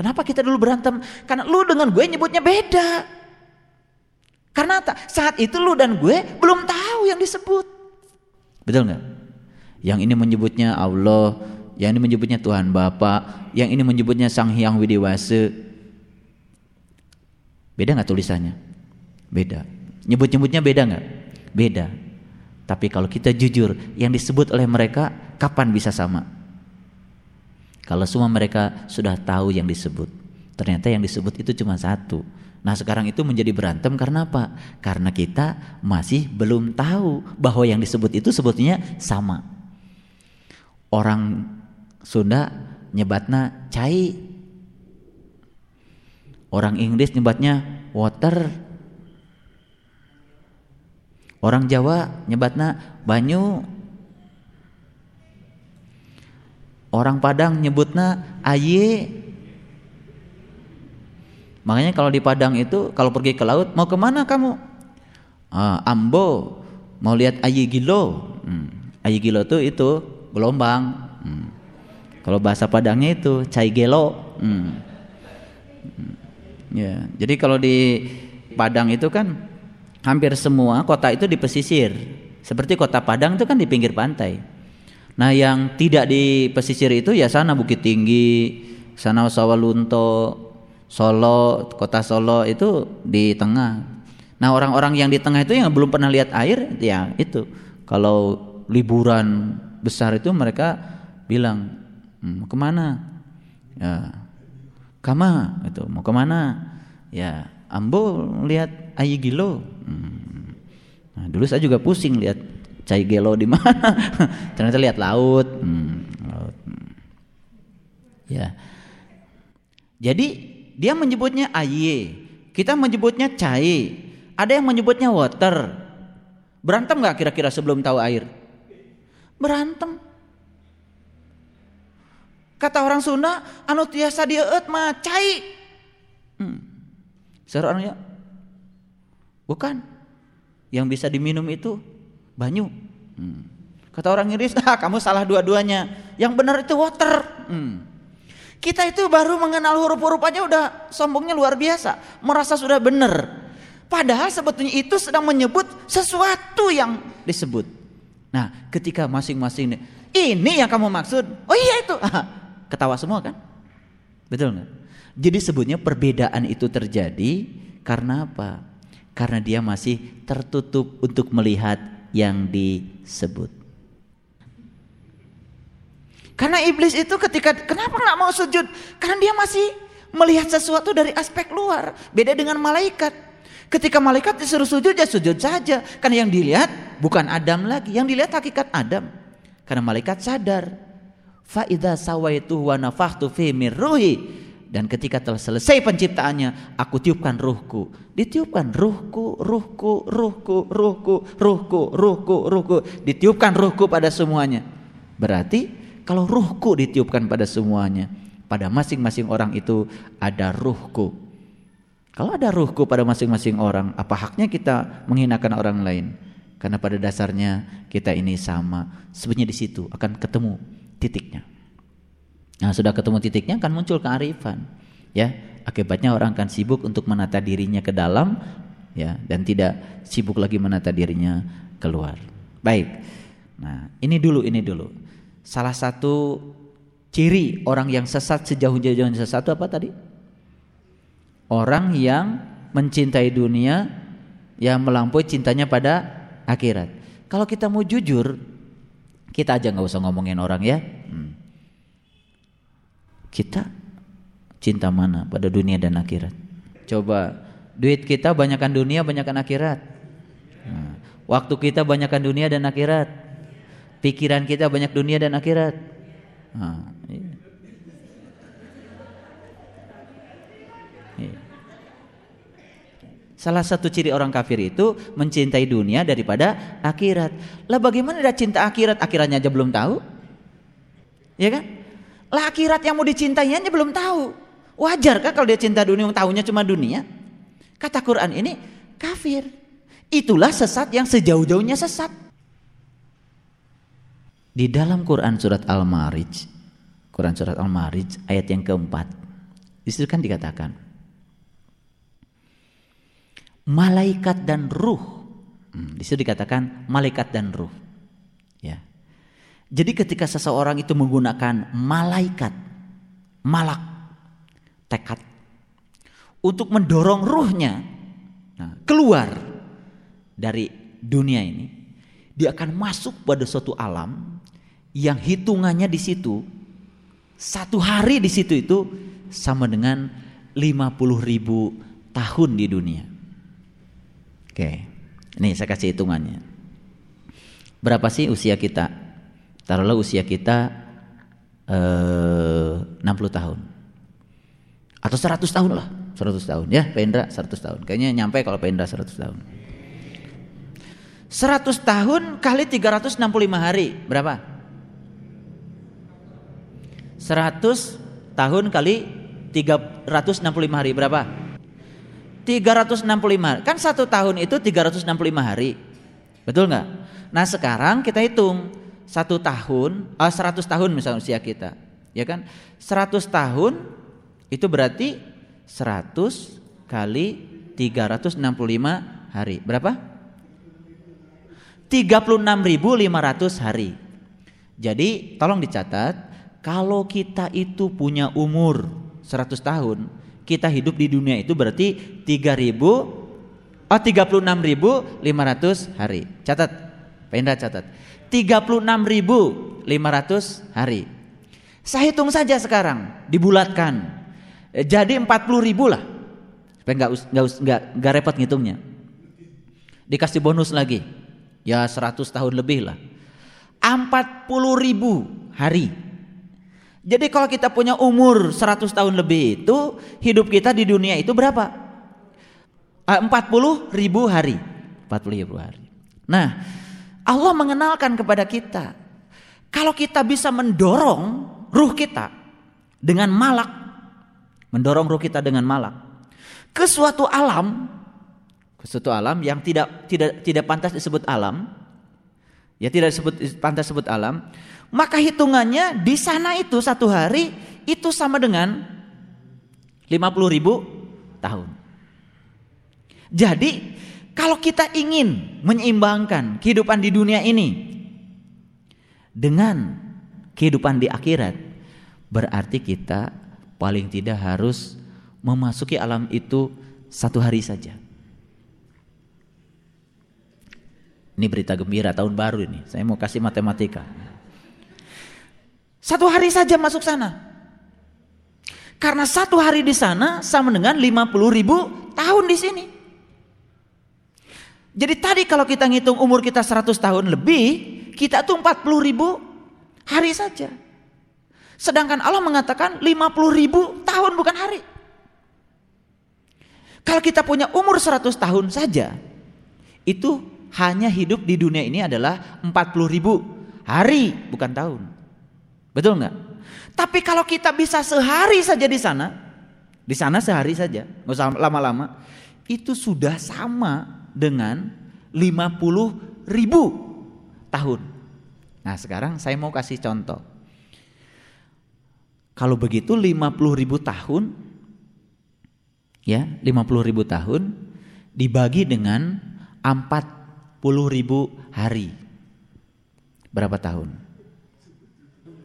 Kenapa kita dulu berantem? Karena lu dengan gue nyebutnya beda. Karena saat itu lu dan gue belum tahu yang disebut. Betul nggak? Yang ini menyebutnya Allah, yang ini menyebutnya Tuhan Bapa, yang ini menyebutnya Sang Hyang Widiwase. Beda nggak tulisannya? Beda. Nyebut-nyebutnya beda nggak? Beda. Tapi kalau kita jujur, yang disebut oleh mereka kapan bisa sama? Kalau semua mereka sudah tahu yang disebut, ternyata yang disebut itu cuma satu. Nah sekarang itu menjadi berantem karena apa? Karena kita masih belum tahu bahwa yang disebut itu sebetulnya sama. Orang Sunda nyebatnya cai. Orang Inggris nyebatnya water. Orang Jawa nyebatnya banyu. Orang Padang nyebutnya aye. Makanya kalau di Padang itu kalau pergi ke laut mau ke mana kamu? Ah, ambo mau lihat aye gilo. Hmm. Aye gilo tuh itu gelombang. Hmm. Kalau bahasa Padangnya itu cai gelo. Hmm. Hmm. Ya, jadi kalau di Padang itu kan hampir semua kota itu di pesisir. Seperti kota Padang itu kan di pinggir pantai. Nah yang tidak di pesisir itu ya sana Bukit Tinggi, sana Sawalunto, Solo, kota Solo itu di tengah. Nah orang-orang yang di tengah itu yang belum pernah lihat air, ya itu. Kalau liburan besar itu mereka bilang hmm, ke mana? Ya, kama itu mau ke mana? Ya Ambo lihat air gilo. Hmm. Nah, dulu saya juga pusing lihat cai gelo di mana? <laughs> Ternyata lihat laut. Hmm, laut. Ya. Jadi dia menyebutnya aye. Kita menyebutnya cai. Ada yang menyebutnya water. Berantem nggak kira-kira sebelum tahu air? Berantem. Kata orang Sunda anu tiasa eut mah cai. Hmm. ya bukan. Yang bisa diminum itu banyu. Hmm. Kata orang Inggris, ah kamu salah dua-duanya. Yang benar itu water. Hmm. Kita itu baru mengenal huruf-huruf aja udah sombongnya luar biasa. Merasa sudah benar. Padahal sebetulnya itu sedang menyebut sesuatu yang disebut. Nah ketika masing-masing ini yang kamu maksud. Oh iya itu. <laughs> Ketawa semua kan? Betul nggak? Jadi sebutnya perbedaan itu terjadi karena apa? Karena dia masih tertutup untuk melihat yang disebut. Karena iblis itu ketika kenapa nggak mau sujud? Karena dia masih melihat sesuatu dari aspek luar. Beda dengan malaikat. Ketika malaikat disuruh sujud ya sujud saja. Karena yang dilihat bukan Adam lagi, yang dilihat hakikat Adam. Karena malaikat sadar Fa idza sawaitu wa nafakhtu fi min ruhi dan ketika telah selesai penciptaannya aku tiupkan ruhku. Ditiupkan ruhku ruhku ruhku ruhku ruhku ruhku ruhku. Ditiupkan ruhku pada semuanya. Berarti kalau ruhku ditiupkan pada semuanya pada masing-masing orang itu ada ruhku. Kalau ada ruhku pada masing-masing orang apa haknya kita menghinakan orang lain? Karena pada dasarnya kita ini sama. Sebenarnya di situ akan ketemu titiknya Nah, sudah ketemu titiknya akan muncul kearifan. Ya, akibatnya orang akan sibuk untuk menata dirinya ke dalam ya dan tidak sibuk lagi menata dirinya keluar. Baik. Nah, ini dulu ini dulu. Salah satu ciri orang yang sesat sejauh-jauhnya sesat itu apa tadi? Orang yang mencintai dunia yang melampaui cintanya pada akhirat. Kalau kita mau jujur, kita aja nggak usah ngomongin orang ya. Hmm. Kita cinta mana pada dunia dan akhirat? Coba duit kita banyakkan dunia, banyakkan akhirat. Nah, waktu kita banyakkan dunia dan akhirat. Pikiran kita banyak dunia dan akhirat. Nah, iya. Iya. Salah satu ciri orang kafir itu mencintai dunia daripada akhirat. Lah bagaimana dia cinta akhirat? Akhiratnya aja belum tahu. Ya kan? Lah akhirat yang mau dicintainya belum tahu. Wajar kan kalau dia cinta dunia, tahunya cuma dunia? Kata Quran ini kafir. Itulah sesat yang sejauh-jauhnya sesat. Di dalam Quran surat Al-Ma'arij, Quran surat Al-Ma'arij ayat yang keempat, di situ kan dikatakan, malaikat dan ruh. Hmm, di situ dikatakan malaikat dan ruh. Jadi ketika seseorang itu menggunakan malaikat, malak, tekad untuk mendorong ruhnya nah, keluar dari dunia ini, dia akan masuk pada suatu alam yang hitungannya di situ satu hari di situ itu sama dengan 50 ribu tahun di dunia. Oke, ini saya kasih hitungannya. Berapa sih usia kita taruhlah usia kita eh, 60 tahun. Atau 100 tahun lah 100 tahun. Ya Pendra 100 tahun. Kayaknya nyampe kalau Pendra 100 tahun. 100 tahun kali 365 hari berapa? 100 tahun kali 365 hari berapa? 365 kan satu tahun itu 365 hari. Betul nggak? Nah sekarang kita hitung satu tahun, uh, eh, 100 tahun misalnya usia kita, ya kan? 100 tahun itu berarti 100 kali 365 hari. Berapa? 36.500 hari. Jadi tolong dicatat, kalau kita itu punya umur 100 tahun, kita hidup di dunia itu berarti 3000 oh 36.500 hari. Catat. Pendra catat. 36.500 hari. Saya hitung saja sekarang, dibulatkan. Eh, jadi 40 ribu lah. Supaya nggak nggak nggak nggak repot ngitungnya. Dikasih bonus lagi. Ya 100 tahun lebih lah. 40 ribu hari. Jadi kalau kita punya umur 100 tahun lebih itu hidup kita di dunia itu berapa? 40 eh, ribu hari. 40 ribu hari. Nah, Allah mengenalkan kepada kita. Kalau kita bisa mendorong ruh kita dengan malak, mendorong ruh kita dengan malak ke suatu alam, ke suatu alam yang tidak tidak tidak pantas disebut alam, ya tidak disebut pantas disebut alam, maka hitungannya di sana itu satu hari itu sama dengan 50 ribu tahun. Jadi kalau kita ingin menyeimbangkan kehidupan di dunia ini dengan kehidupan di akhirat, berarti kita paling tidak harus memasuki alam itu satu hari saja. Ini berita gembira tahun baru ini. Saya mau kasih matematika. Satu hari saja masuk sana. Karena satu hari di sana sama dengan 50 ribu tahun di sini. Jadi tadi kalau kita ngitung umur kita 100 tahun lebih, kita tuh 40 ribu hari saja. Sedangkan Allah mengatakan 50 ribu tahun bukan hari. Kalau kita punya umur 100 tahun saja, itu hanya hidup di dunia ini adalah 40 ribu hari, bukan tahun. Betul nggak? Tapi kalau kita bisa sehari saja di sana, di sana sehari saja, nggak usah lama-lama, itu sudah sama dengan 50 ribu tahun. Nah sekarang saya mau kasih contoh. Kalau begitu 50 ribu tahun, ya 50 ribu tahun dibagi dengan 40 ribu hari. Berapa tahun?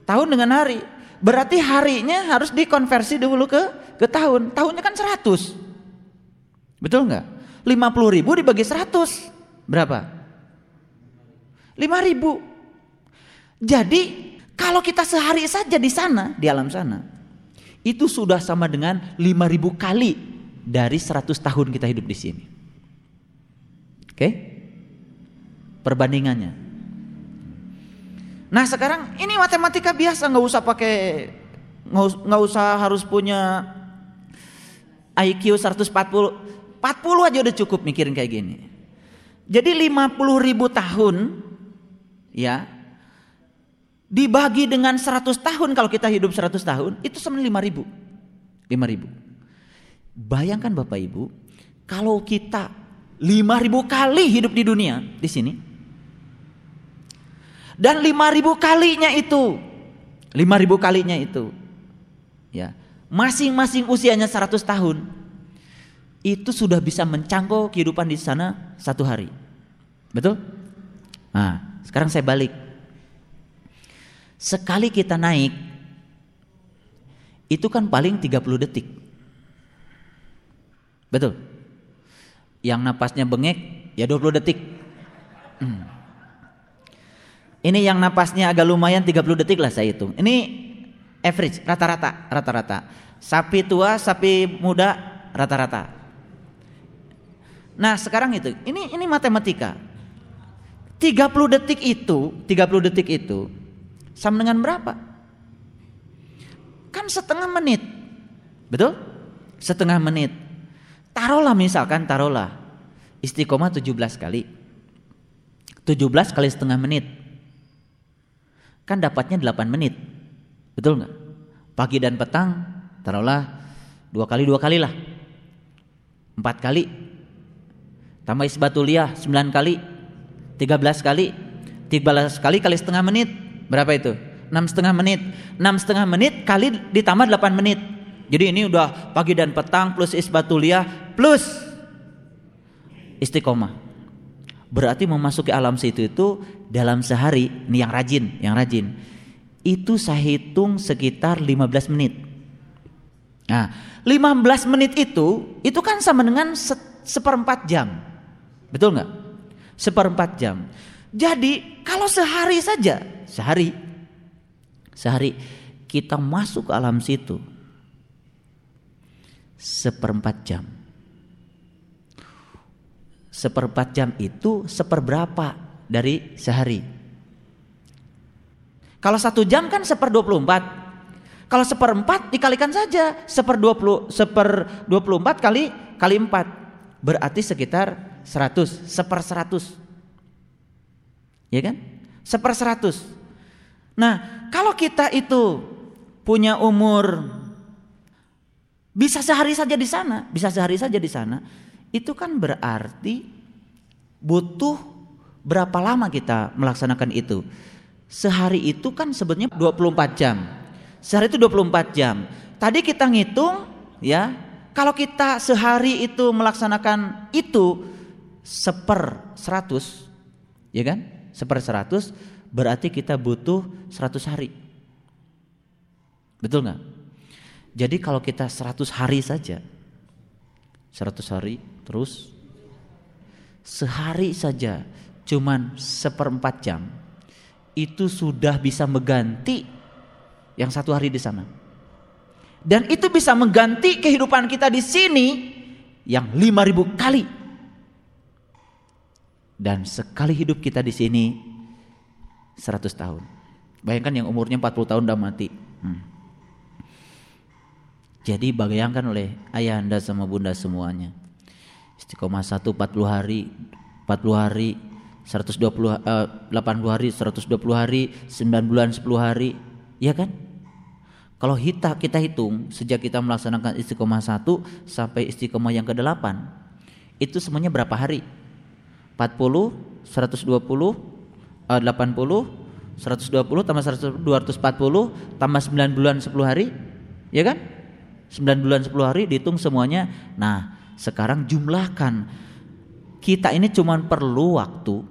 Tahun dengan hari. Berarti harinya harus dikonversi dulu ke ke tahun. Tahunnya kan 100. Betul nggak? 50 ribu dibagi 100. Berapa? 5 ribu. Jadi kalau kita sehari saja di sana, di alam sana, itu sudah sama dengan 5000 kali dari 100 tahun kita hidup di sini. Oke? Perbandingannya. Nah sekarang ini matematika biasa, nggak usah pakai, nggak usah harus punya IQ 140, 40 aja udah cukup mikirin kayak gini. Jadi 50 ribu tahun, ya dibagi dengan 100 tahun kalau kita hidup 100 tahun itu sama 5 ribu 5 ribu bayangkan Bapak Ibu kalau kita 5 ribu kali hidup di dunia di sini dan 5 ribu kalinya itu 5 ribu kalinya itu ya masing-masing usianya 100 tahun itu sudah bisa mencangkau kehidupan di sana satu hari betul? Nah sekarang saya balik Sekali kita naik itu kan paling 30 detik. Betul. Yang napasnya bengek ya 20 detik. Hmm. Ini yang napasnya agak lumayan 30 detik lah saya hitung. Ini average rata-rata, rata-rata. Sapi tua, sapi muda rata-rata. Nah, sekarang itu, ini ini matematika. 30 detik itu, 30 detik itu sama dengan berapa? Kan setengah menit. Betul? Setengah menit. Taruhlah misalkan, taruhlah. Istiqomah 17 kali. 17 kali setengah menit. Kan dapatnya 8 menit. Betul nggak? Pagi dan petang, taruhlah dua kali dua kali lah. Empat kali. Tambah isbatuliah 9 kali. 13 kali. 13 kali kali setengah menit Berapa itu? Enam setengah menit. Enam setengah menit kali ditambah 8 menit. Jadi ini udah pagi dan petang plus isbatuliah plus istiqomah. Berarti memasuki alam situ itu dalam sehari, ini yang rajin, yang rajin. Itu saya hitung sekitar 15 menit. Nah, 15 menit itu, itu kan sama dengan se seperempat jam. Betul nggak? Seperempat jam. Jadi kalau sehari saja, sehari, sehari kita masuk ke alam situ seperempat jam. Seperempat jam itu seperberapa dari sehari? Kalau satu jam kan seper dua puluh empat. Kalau seperempat dikalikan saja seper dua puluh seper dua puluh empat kali kali empat berarti sekitar seratus seper seratus ya kan? Seperseratus. Nah, kalau kita itu punya umur bisa sehari saja di sana, bisa sehari saja di sana, itu kan berarti butuh berapa lama kita melaksanakan itu? Sehari itu kan sebetulnya 24 jam. Sehari itu 24 jam. Tadi kita ngitung ya, kalau kita sehari itu melaksanakan itu seper 100, ya kan? seper seratus berarti kita butuh seratus hari. Betul nggak? Jadi kalau kita seratus hari saja, seratus hari terus sehari saja cuman seperempat jam itu sudah bisa mengganti yang satu hari di sana. Dan itu bisa mengganti kehidupan kita di sini yang lima ribu kali dan sekali hidup kita di sini 100 tahun. Bayangkan yang umurnya 40 tahun udah mati. Hmm. Jadi bayangkan oleh ayah anda sama bunda semuanya. Istiqomah satu 40 hari, 40 hari, 120 uh, 80 hari, 120 hari, 9 bulan 10 hari, ya kan? Kalau kita kita hitung sejak kita melaksanakan istiqomah satu sampai istiqomah yang ke-8 itu semuanya berapa hari? 40, 120, uh, 80, 120 tambah 100, 240 tambah 9 bulan 10 hari, ya kan? 9 bulan 10 hari dihitung semuanya. Nah, sekarang jumlahkan. Kita ini cuma perlu waktu.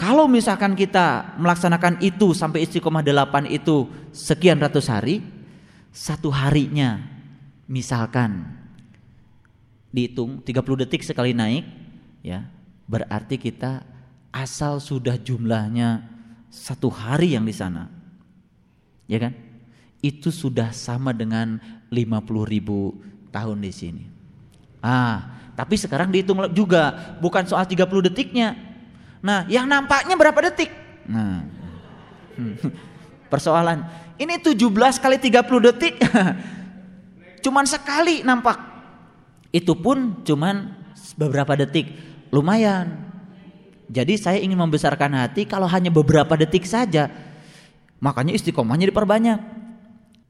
Kalau misalkan kita melaksanakan itu sampai istiqomah 8 itu sekian ratus hari, satu harinya misalkan dihitung 30 detik sekali naik, ya berarti kita asal sudah jumlahnya satu hari yang di sana, ya kan? itu sudah sama dengan 50 ribu tahun di sini. Ah, tapi sekarang dihitung juga bukan soal 30 detiknya. Nah, yang nampaknya berapa detik? Nah, <laughs> persoalan ini 17 kali 30 detik, <laughs> cuman sekali nampak. Itu pun cuman beberapa detik, lumayan. Jadi saya ingin membesarkan hati kalau hanya beberapa detik saja, makanya istiqomahnya diperbanyak.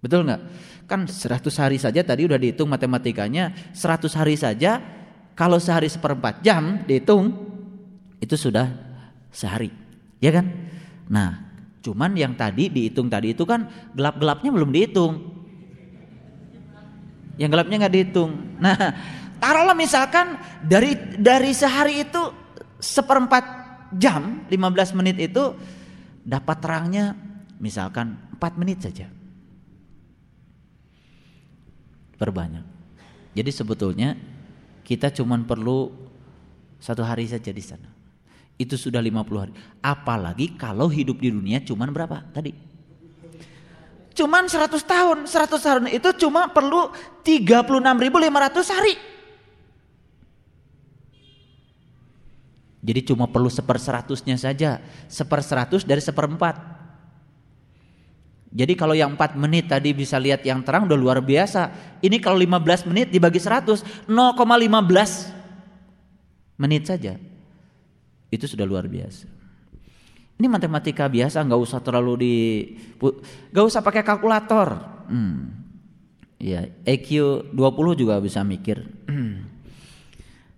Betul nggak? Kan 100 hari saja tadi udah dihitung matematikanya 100 hari saja kalau sehari seperempat jam dihitung itu sudah sehari ya kan? Nah cuman yang tadi dihitung tadi itu kan gelap-gelapnya belum dihitung yang gelapnya nggak dihitung nah taruhlah misalkan dari dari sehari itu seperempat jam 15 menit itu dapat terangnya misalkan 4 menit saja perbanyak. Jadi sebetulnya kita cuma perlu satu hari saja di sana. Itu sudah 50 hari. Apalagi kalau hidup di dunia cuma berapa tadi? Cuman 100 tahun. 100 tahun itu cuma perlu 36.500 hari. Jadi cuma perlu seper seratusnya saja. Seper seratus dari seperempat. Jadi kalau yang 4 menit tadi bisa lihat yang terang udah luar biasa. Ini kalau 15 menit dibagi 100, 0,15 menit saja. Itu sudah luar biasa. Ini matematika biasa, nggak usah terlalu di, nggak usah pakai kalkulator. Hmm. Ya, EQ 20 juga bisa mikir.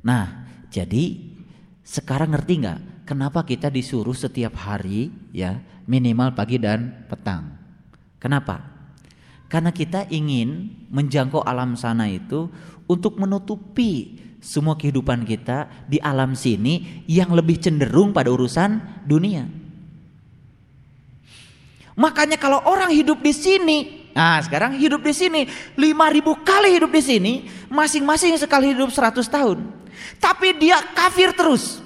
Nah, jadi sekarang ngerti nggak kenapa kita disuruh setiap hari ya minimal pagi dan petang? Kenapa? Karena kita ingin menjangkau alam sana itu untuk menutupi semua kehidupan kita di alam sini yang lebih cenderung pada urusan dunia. Makanya kalau orang hidup di sini, nah sekarang hidup di sini 5000 kali hidup di sini, masing-masing sekali hidup 100 tahun. Tapi dia kafir terus.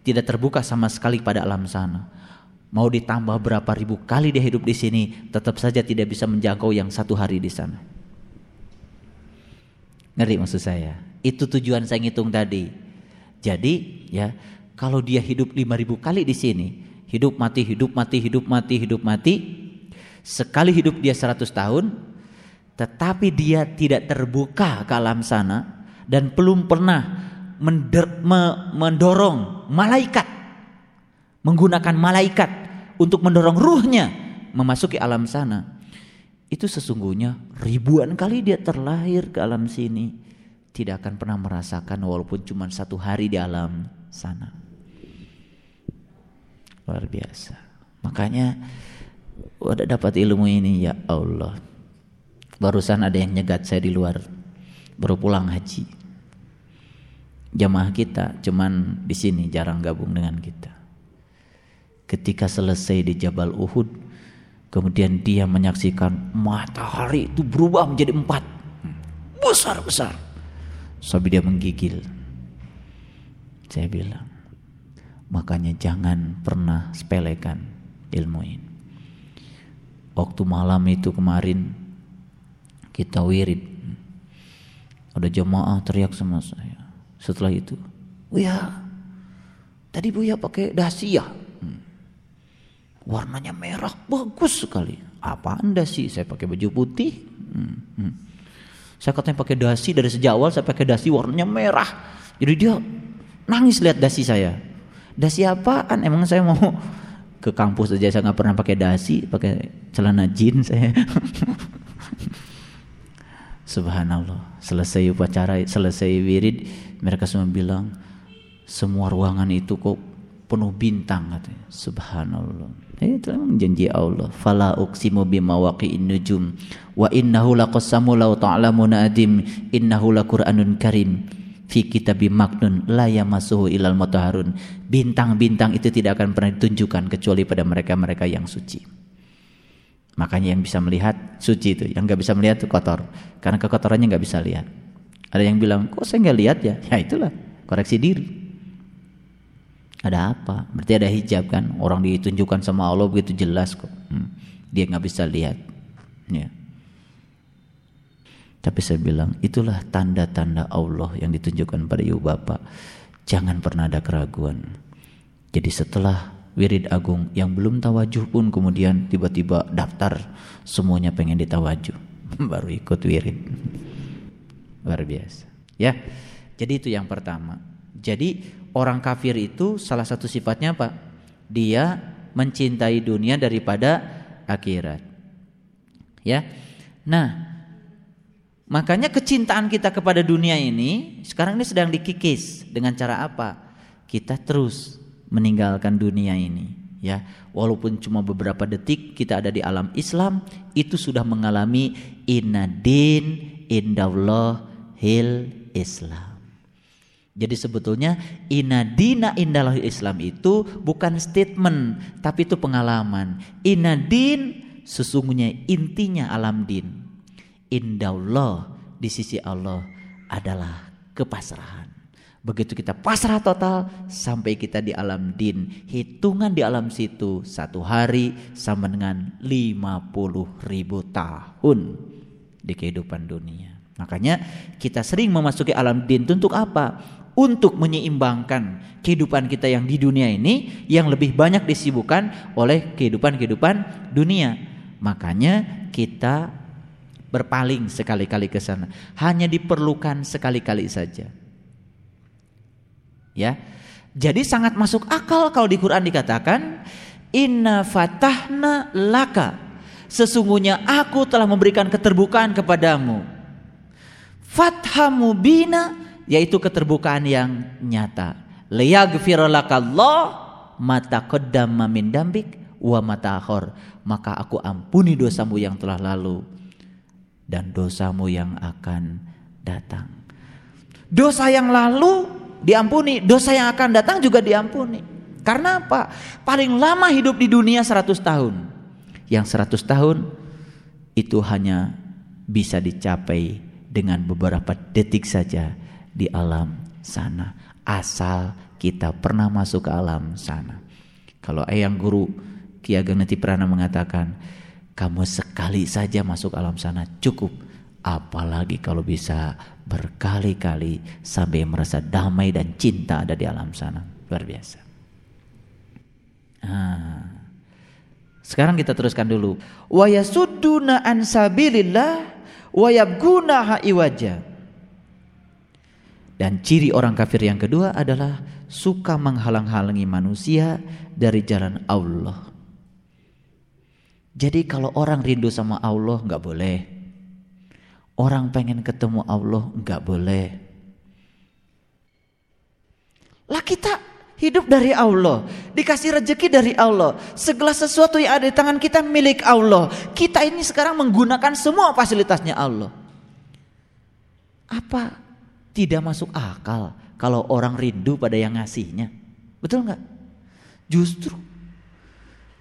Tidak terbuka sama sekali pada alam sana. Mau ditambah berapa ribu kali dia hidup di sini, tetap saja tidak bisa menjangkau yang satu hari di sana. Ngerti maksud saya? Itu tujuan saya ngitung tadi. Jadi ya kalau dia hidup lima ribu kali di sini, hidup mati, hidup mati, hidup mati, hidup mati, sekali hidup dia seratus tahun, tetapi dia tidak terbuka ke alam sana dan belum pernah mendorong malaikat menggunakan malaikat untuk mendorong ruhnya memasuki alam sana. Itu sesungguhnya ribuan kali dia terlahir ke alam sini tidak akan pernah merasakan walaupun cuma satu hari di alam sana. Luar biasa. Makanya udah dapat ilmu ini ya Allah. Barusan ada yang nyegat saya di luar baru pulang haji. Jamaah kita cuman di sini jarang gabung dengan kita. Ketika selesai di Jabal Uhud kemudian dia menyaksikan matahari itu berubah menjadi empat. Besar-besar sampai dia menggigil. Saya bilang makanya jangan pernah sepelekan ilmu ini. Waktu malam itu kemarin kita wirid. Ada jemaah teriak sama saya setelah itu Buya tadi Buya pakai dasi ya warnanya merah bagus sekali Apaan dasi? Saya pakai baju putih. Hmm, hmm. Saya katanya pakai dasi dari sejak awal saya pakai dasi warnanya merah. Jadi dia nangis lihat dasi saya. Dasi apaan? Emang saya mau <laughs> ke kampus aja saya nggak pernah pakai dasi, pakai celana jeans saya. <laughs> Subhanallah. Selesai upacara, selesai wirid, mereka semua bilang semua ruangan itu kok penuh bintang katanya. Subhanallah. Eh, itu memang janji Allah. Fala uqsimu bimawaqi'in nujum wa innahu laqassamu law ta'lamuna adim innahu laqur'anun karim fi kitabi maknun la yamassuhu ilal mutahharun. Bintang-bintang itu tidak akan pernah ditunjukkan kecuali pada mereka-mereka yang suci. Makanya yang bisa melihat suci itu, yang nggak bisa melihat itu kotor. Karena kekotorannya nggak bisa lihat. Ada yang bilang, kok saya nggak lihat ya? Ya itulah koreksi diri. Ada apa? Berarti ada hijab kan? Orang ditunjukkan sama Allah begitu jelas kok. Hmm. Dia nggak bisa lihat. Ya. Tapi saya bilang itulah tanda-tanda Allah yang ditunjukkan pada ibu bapak. Jangan pernah ada keraguan. Jadi setelah wirid agung yang belum tawajuh pun kemudian tiba-tiba daftar semuanya pengen ditawajuh <laughs> baru ikut wirid luar biasa. Ya jadi itu yang pertama. Jadi orang kafir itu salah satu sifatnya apa? Dia mencintai dunia daripada akhirat. Ya nah makanya kecintaan kita kepada dunia ini sekarang ini sedang dikikis dengan cara apa? Kita terus meninggalkan dunia ini. Ya walaupun cuma beberapa detik kita ada di alam Islam itu sudah mengalami inadin indallah hil Islam jadi sebetulnya inadina indallah Islam itu bukan statement tapi itu pengalaman inadin sesungguhnya intinya alam din indallah di sisi Allah adalah kepasrahan Begitu kita pasrah total sampai kita di alam din. Hitungan di alam situ satu hari sama dengan 50 ribu tahun di kehidupan dunia. Makanya kita sering memasuki alam din untuk apa? Untuk menyeimbangkan kehidupan kita yang di dunia ini yang lebih banyak disibukkan oleh kehidupan-kehidupan dunia. Makanya kita berpaling sekali-kali ke sana. Hanya diperlukan sekali-kali saja. Ya. Jadi sangat masuk akal kalau di Quran dikatakan inna fatahna laka sesungguhnya aku telah memberikan keterbukaan kepadamu. Fathamu bina yaitu keterbukaan yang nyata. Lakallah mata qaddama min dambik wa mata akhor. Maka aku ampuni dosamu yang telah lalu dan dosamu yang akan datang. Dosa yang lalu diampuni, dosa yang akan datang juga diampuni. Karena apa? Paling lama hidup di dunia 100 tahun. Yang 100 tahun itu hanya bisa dicapai dengan beberapa detik saja di alam sana. Asal kita pernah masuk ke alam sana. Kalau ayang guru Ki Ageng Neti Prana mengatakan, kamu sekali saja masuk alam sana cukup. Apalagi kalau bisa berkali-kali sampai merasa damai dan cinta ada di alam sana. Luar biasa. Nah, sekarang kita teruskan dulu. Wa yasudduna an sabilillah wa yabgunaha iwaja. Dan ciri orang kafir yang kedua adalah suka menghalang-halangi manusia dari jalan Allah. Jadi kalau orang rindu sama Allah nggak boleh Orang pengen ketemu Allah nggak boleh. Lah kita hidup dari Allah, dikasih rezeki dari Allah. Segala sesuatu yang ada di tangan kita milik Allah. Kita ini sekarang menggunakan semua fasilitasnya Allah. Apa tidak masuk akal kalau orang rindu pada yang ngasihnya? Betul nggak? Justru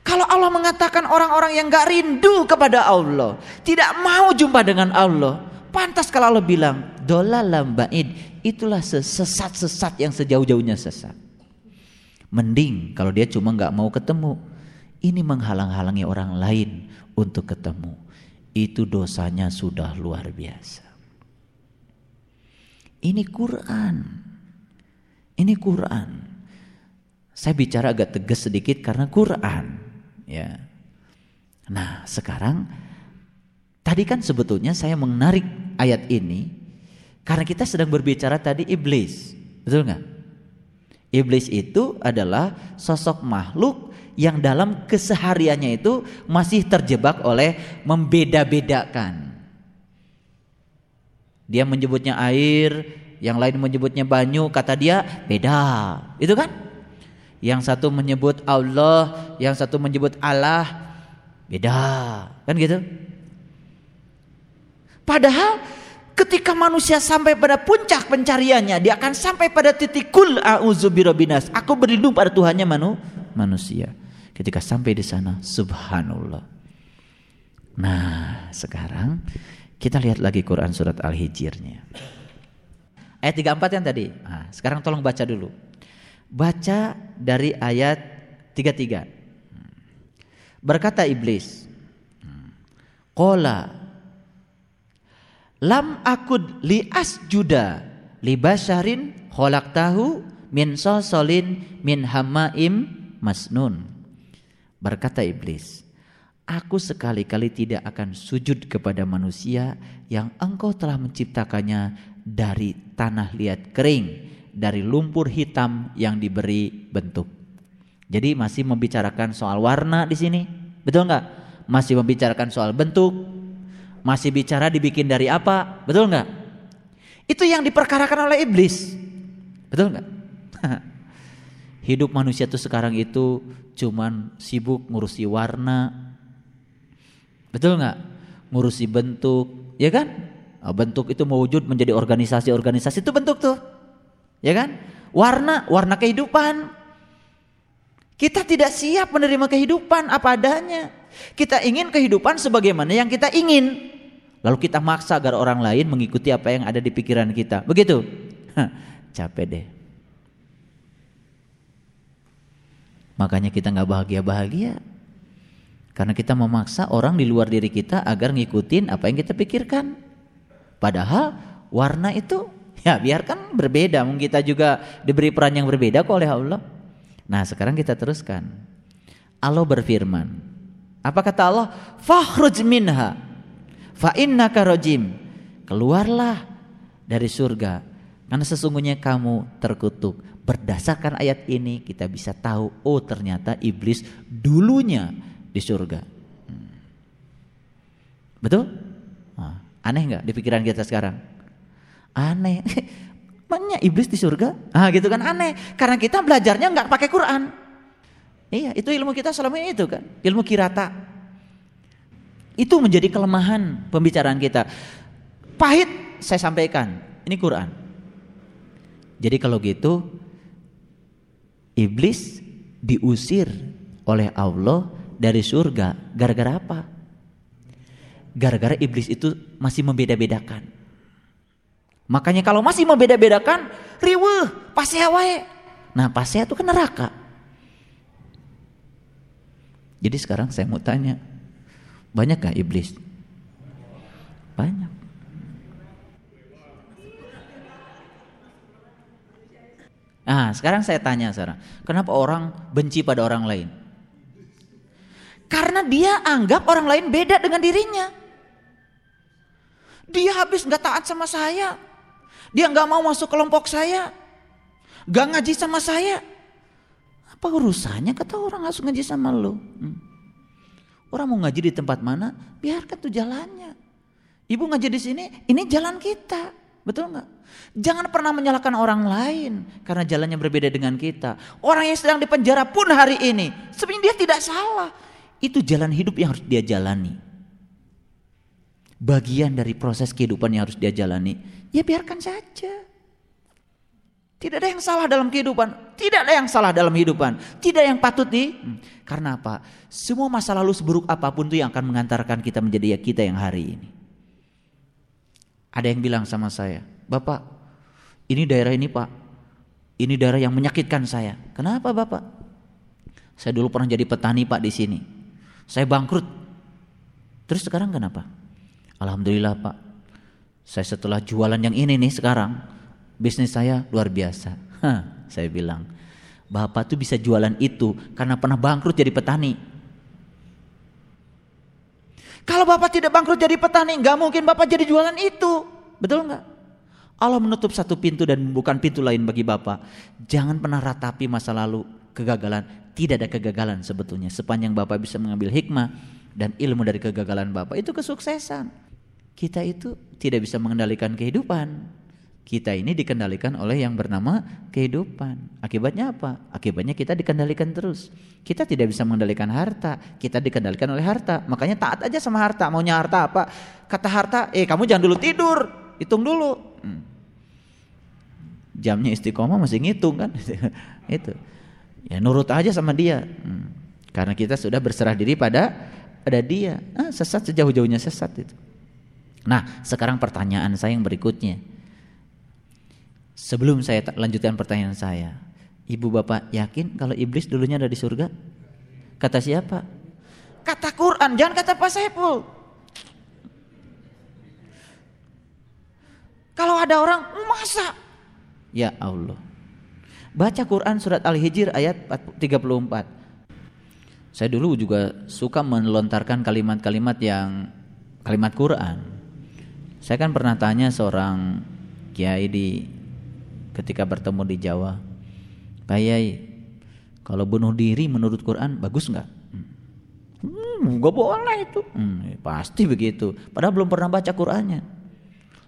kalau Allah mengatakan orang-orang yang gak rindu kepada Allah, tidak mau jumpa dengan Allah, Pantas kalau Allah bilang, dolalam ba'id, itulah sesat-sesat yang sejauh-jauhnya sesat. Mending kalau dia cuma nggak mau ketemu, ini menghalang-halangi orang lain untuk ketemu. Itu dosanya sudah luar biasa. Ini Quran. Ini Quran. Saya bicara agak tegas sedikit karena Quran, ya. Nah, sekarang tadi kan sebetulnya saya menarik ayat ini karena kita sedang berbicara tadi iblis. Betul nggak? Iblis itu adalah sosok makhluk yang dalam kesehariannya itu masih terjebak oleh membeda-bedakan. Dia menyebutnya air, yang lain menyebutnya banyu, kata dia beda. Itu kan? Yang satu menyebut Allah, yang satu menyebut Allah, Beda, kan gitu? Padahal ketika manusia sampai pada puncak pencariannya, dia akan sampai pada titik kul auzubirobinas. Aku berlindung pada Tuhannya manu, manusia. Ketika sampai di sana, subhanallah. Nah, sekarang kita lihat lagi Quran surat Al-Hijrnya. Ayat 34 yang tadi. Nah, sekarang tolong baca dulu. Baca dari ayat 33. Berkata iblis, Qala lam akud li asjuda li basharin tahu min sosolin min hamaim masnun. Berkata iblis, Aku sekali-kali tidak akan sujud kepada manusia yang engkau telah menciptakannya dari tanah liat kering, dari lumpur hitam yang diberi bentuk. Jadi masih membicarakan soal warna di sini, betul nggak? Masih membicarakan soal bentuk, masih bicara dibikin dari apa, betul nggak? Itu yang diperkarakan oleh iblis, betul nggak? <laughs> Hidup manusia itu sekarang itu cuman sibuk ngurusi warna, betul nggak? Ngurusi bentuk, ya kan? Ah, bentuk itu mewujud menjadi organisasi-organisasi itu bentuk tuh, ya kan? Warna, warna kehidupan, kita tidak siap menerima kehidupan apa adanya. Kita ingin kehidupan sebagaimana yang kita ingin. Lalu kita maksa agar orang lain mengikuti apa yang ada di pikiran kita. Begitu? capek deh. Makanya kita nggak bahagia-bahagia. Karena kita memaksa orang di luar diri kita agar ngikutin apa yang kita pikirkan. Padahal warna itu ya biarkan berbeda. Mungkin kita juga diberi peran yang berbeda kok oleh Allah. Nah sekarang kita teruskan. Allah berfirman. Apa kata Allah? Fakhruj minha fa innaka. Keluarlah dari surga karena sesungguhnya kamu terkutuk. Berdasarkan ayat ini kita bisa tahu oh ternyata iblis dulunya di surga. Hmm. Betul? Nah, aneh nggak di pikiran kita sekarang? Aneh. <laughs> Mana iblis di surga? Ah gitu kan aneh. Karena kita belajarnya nggak pakai Quran. Iya, itu ilmu kita selama ini itu kan, ilmu kirata. Itu menjadi kelemahan pembicaraan kita. Pahit saya sampaikan, ini Quran. Jadi kalau gitu iblis diusir oleh Allah dari surga gara-gara apa? Gara-gara iblis itu masih membeda-bedakan. Makanya kalau masih membeda-bedakan, riweh, pasea wae. Nah, pasea itu kan neraka. Jadi sekarang saya mau tanya, banyakkah iblis? Banyak. Nah, sekarang saya tanya sekarang, kenapa orang benci pada orang lain? Karena dia anggap orang lain beda dengan dirinya. Dia habis nggak taat sama saya, dia nggak mau masuk kelompok saya. Gak ngaji sama saya. Apa urusannya kata orang harus ngaji sama lo? Hmm. Orang mau ngaji di tempat mana? Biarkan tuh jalannya. Ibu ngaji di sini, ini jalan kita. Betul nggak? Jangan pernah menyalahkan orang lain karena jalannya berbeda dengan kita. Orang yang sedang dipenjara pun hari ini, sebenarnya dia tidak salah. Itu jalan hidup yang harus dia jalani. Bagian dari proses kehidupan yang harus dia jalani ya biarkan saja. Tidak ada yang salah dalam kehidupan, tidak ada yang salah dalam kehidupan, tidak yang patut di. Hmm. Karena apa? Semua masa lalu seburuk apa pun itu yang akan mengantarkan kita menjadi ya kita yang hari ini. Ada yang bilang sama saya, Bapak, ini daerah ini Pak, ini daerah yang menyakitkan saya. Kenapa Bapak? Saya dulu pernah jadi petani Pak di sini. Saya bangkrut. Terus sekarang kenapa? Alhamdulillah Pak, saya setelah jualan yang ini nih sekarang, bisnis saya luar biasa. Hah, saya bilang, Bapak tuh bisa jualan itu karena pernah bangkrut jadi petani. Kalau Bapak tidak bangkrut jadi petani, nggak mungkin Bapak jadi jualan itu. Betul nggak? Allah menutup satu pintu dan bukan pintu lain bagi Bapak. Jangan pernah ratapi masa lalu kegagalan. Tidak ada kegagalan sebetulnya. Sepanjang Bapak bisa mengambil hikmah dan ilmu dari kegagalan Bapak, itu kesuksesan. Kita itu tidak bisa mengendalikan kehidupan. Kita ini dikendalikan oleh yang bernama kehidupan. Akibatnya apa? Akibatnya kita dikendalikan terus. Kita tidak bisa mengendalikan harta, kita dikendalikan oleh harta. Makanya taat aja sama harta. Maunya harta apa? Kata harta, eh kamu jangan dulu tidur, hitung dulu. Hmm. Jamnya istiqomah masih ngitung kan? <laughs> itu. Ya nurut aja sama dia. Hmm. Karena kita sudah berserah diri pada pada dia. Ah, sesat sejauh-jauhnya sesat itu. Nah, sekarang pertanyaan saya yang berikutnya. Sebelum saya lanjutkan pertanyaan saya, ibu bapak yakin kalau iblis dulunya ada di surga? Kata siapa? Kata Quran, jangan kata Pak Saiful. Kalau ada orang, masa? Ya Allah. Baca Quran surat Al-Hijr ayat 34. Saya dulu juga suka melontarkan kalimat-kalimat yang kalimat Quran. Saya kan pernah tanya seorang kiai di ketika bertemu di Jawa. Pak Yai, kalau bunuh diri menurut Quran bagus nggak? Hmm, gak boleh itu. Hmm, ya pasti begitu. Padahal belum pernah baca Qurannya.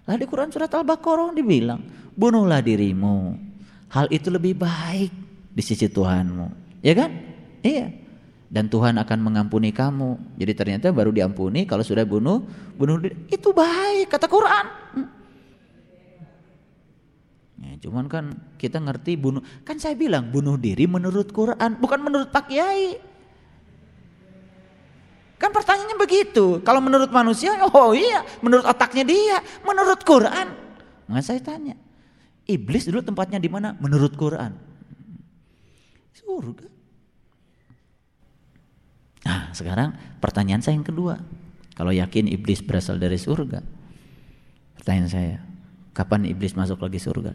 Lah di Quran surat Al-Baqarah dibilang, bunuhlah dirimu. Hal itu lebih baik di sisi Tuhanmu. Ya kan? Iya. Dan Tuhan akan mengampuni kamu. Jadi ternyata baru diampuni kalau sudah bunuh, bunuh. Itu baik kata Quran. Hmm. Ya, cuman kan kita ngerti bunuh, kan saya bilang bunuh diri menurut Quran, bukan menurut Pak Kiai. Kan pertanyaannya begitu. Kalau menurut manusia, oh iya, menurut otaknya dia, menurut Quran. Nggak saya tanya, iblis dulu tempatnya di mana? Menurut Quran. Surga. Nah, sekarang pertanyaan saya yang kedua. Kalau yakin iblis berasal dari surga, pertanyaan saya, kapan iblis masuk lagi surga?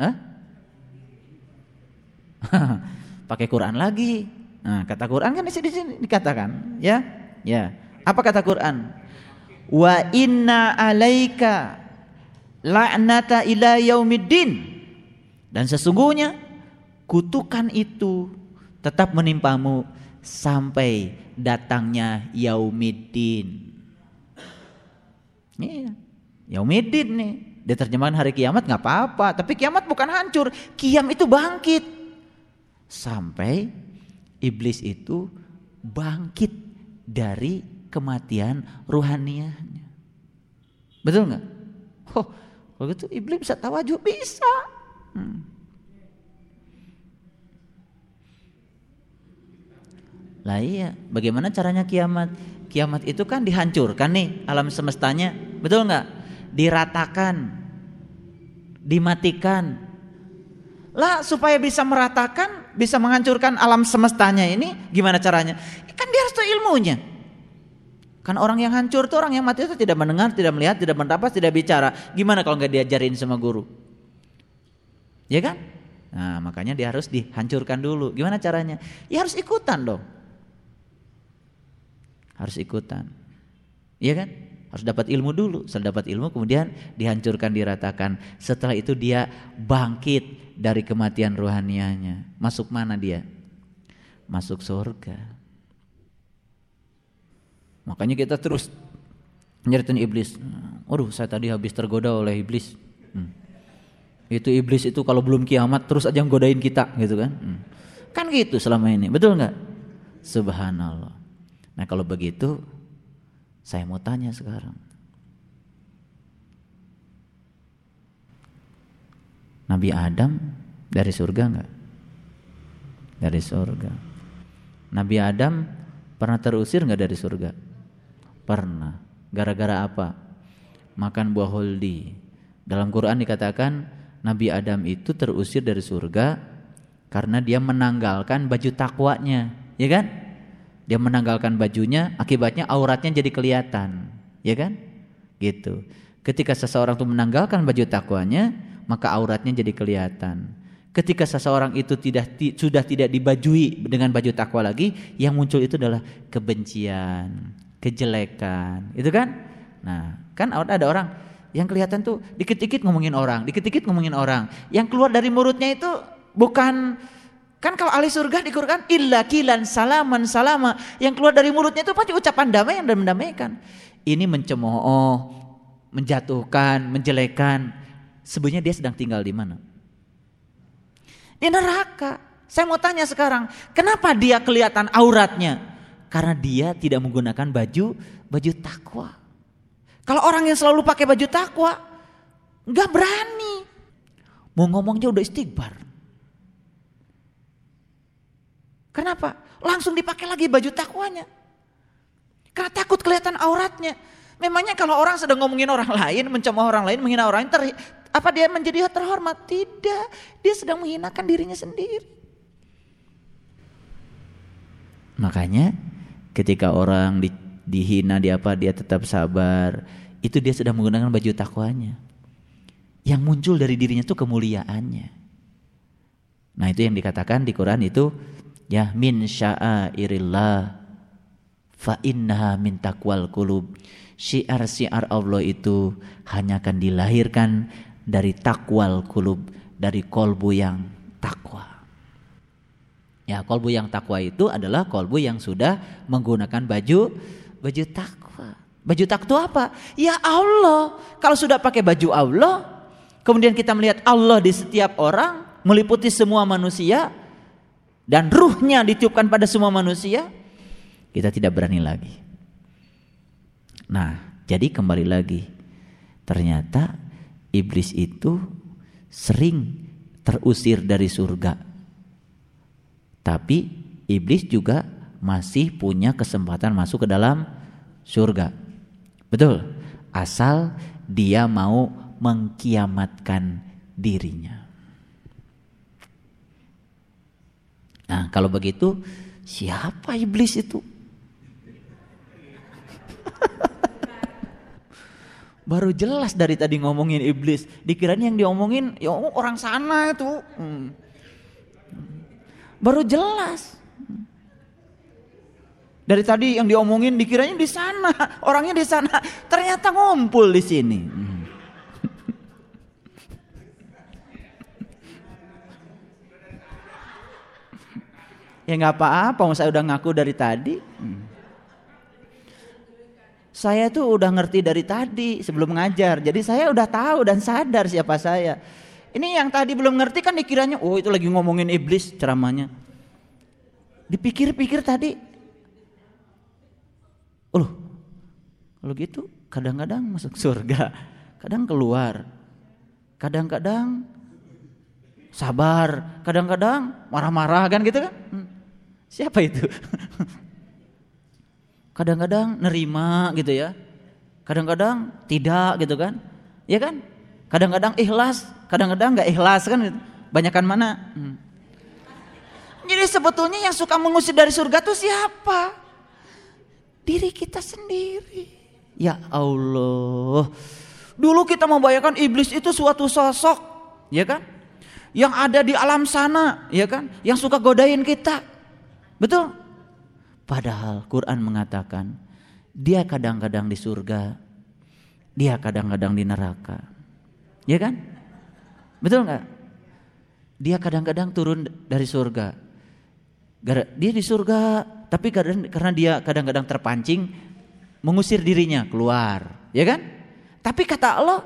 Hah? <laughs> Pakai Quran lagi. Nah, kata Quran kan di sini dikatakan, ya. Ya. Apa kata Quran? Wa inna alaika la'nata ila yaumiddin. Dan sesungguhnya kutukan itu tetap menimpamu sampai datangnya yaumiddin. Iya. Yaumiddin nih. Diterjemahkan hari kiamat nggak apa-apa, tapi kiamat bukan hancur, kiam itu bangkit. Sampai iblis itu bangkit dari kematian ruhaniahnya. Betul nggak? Oh, kalau gitu iblis bisa tawajuh bisa. Hmm. Lah iya, bagaimana caranya kiamat? Kiamat itu kan dihancurkan nih alam semestanya, betul nggak? diratakan, dimatikan. Lah supaya bisa meratakan, bisa menghancurkan alam semestanya ini gimana caranya? Kan dia harus tahu ilmunya. Kan orang yang hancur itu orang yang mati itu tidak mendengar, tidak melihat, tidak mendapat, tidak bicara. Gimana kalau nggak diajarin sama guru? Ya kan? Nah makanya dia harus dihancurkan dulu. Gimana caranya? Ya harus ikutan dong. Harus ikutan. Iya kan? Harus dapat ilmu dulu. Setelah dapat ilmu kemudian dihancurkan, diratakan. Setelah itu dia bangkit dari kematian rohanianya. Masuk mana dia? Masuk surga. Makanya kita terus nyeritain iblis. Waduh, saya tadi habis tergoda oleh iblis. Hmm. Itu iblis itu kalau belum kiamat terus aja nggodain kita gitu kan. Hmm. Kan gitu selama ini, betul nggak? Subhanallah. Nah kalau begitu saya mau tanya sekarang. Nabi Adam dari surga enggak? Dari surga. Nabi Adam pernah terusir enggak dari surga? Pernah. Gara-gara apa? Makan buah holdi. Dalam Quran dikatakan Nabi Adam itu terusir dari surga karena dia menanggalkan baju takwanya, ya kan? Dia menanggalkan bajunya, akibatnya auratnya jadi kelihatan, ya kan? Gitu. Ketika seseorang itu menanggalkan baju takwanya, maka auratnya jadi kelihatan. Ketika seseorang itu tidak sudah tidak dibajui dengan baju takwa lagi, yang muncul itu adalah kebencian, kejelekan, itu kan? Nah, kan ada orang yang kelihatan tuh dikit-dikit ngomongin orang, dikit-dikit ngomongin orang. Yang keluar dari mulutnya itu bukan kan kalau ahli surga di Quran illa kilan salaman salama yang keluar dari mulutnya itu pasti ucapan damai dan mendamaikan. Ini mencemooh, menjatuhkan, menjelekan. Sebenarnya dia sedang tinggal di mana? Di neraka. Saya mau tanya sekarang, kenapa dia kelihatan auratnya? Karena dia tidak menggunakan baju baju takwa. Kalau orang yang selalu pakai baju takwa, nggak berani. Mau ngomongnya udah istighbar. Kenapa? Langsung dipakai lagi baju takwanya. Karena takut kelihatan auratnya. Memangnya kalau orang sedang ngomongin orang lain, mencemooh orang lain, menghina orang lain, apa dia menjadi terhormat? Tidak, dia sedang menghinakan dirinya sendiri. Makanya ketika orang di, dihina di apa dia tetap sabar, itu dia sedang menggunakan baju takwanya. Yang muncul dari dirinya itu kemuliaannya. Nah, itu yang dikatakan di Quran itu ya min sya'airillah fa innaha min taqwal qulub. Syiar-syiar Allah itu hanya akan dilahirkan dari takwal kulub, dari kolbu yang takwa. Ya, kolbu yang takwa itu adalah kolbu yang sudah menggunakan baju baju takwa. Baju takwa apa? Ya Allah. Kalau sudah pakai baju Allah, kemudian kita melihat Allah di setiap orang, meliputi semua manusia dan ruhnya ditiupkan pada semua manusia, kita tidak berani lagi. Nah, jadi kembali lagi. Ternyata iblis itu sering terusir dari surga. Tapi iblis juga masih punya kesempatan masuk ke dalam surga. Betul. Asal dia mau mengkiamatkan dirinya. Nah, kalau begitu siapa iblis itu? <laughs> Baru jelas dari tadi ngomongin iblis. Dikirain yang diomongin ya orang sana itu. Hmm. Baru jelas. Dari tadi yang diomongin dikiranya di sana, orangnya di sana, ternyata ngumpul di sini. Hmm. Ya nggak apa-apa, saya udah ngaku dari tadi. Hmm. Saya tuh udah ngerti dari tadi sebelum ngajar. Jadi saya udah tahu dan sadar siapa saya. Ini yang tadi belum ngerti kan dikiranya, oh itu lagi ngomongin iblis ceramahnya. Dipikir-pikir tadi, oh kalau gitu kadang-kadang masuk surga, kadang keluar, kadang-kadang sabar, kadang-kadang marah-marah kan gitu kan? Siapa itu? <laughs> kadang-kadang nerima gitu ya. Kadang-kadang tidak gitu kan. Ya kan? Kadang-kadang ikhlas kadang-kadang nggak ikhlas kan gitu. banyakan mana? Hmm. jadi sebetulnya yang suka mengusir dari surga tuh siapa? Diri kita sendiri. Ya Allah. Dulu kita membayangkan iblis itu suatu sosok ya kan? Yang ada di alam sana ya kan? Yang suka godain kita betul Padahal Quran mengatakan dia kadang-kadang di surga, dia kadang-kadang di neraka. Ya kan? Betul nggak? Dia kadang-kadang turun dari surga. Dia di surga, tapi karena dia kadang-kadang terpancing mengusir dirinya keluar, ya kan? Tapi kata Allah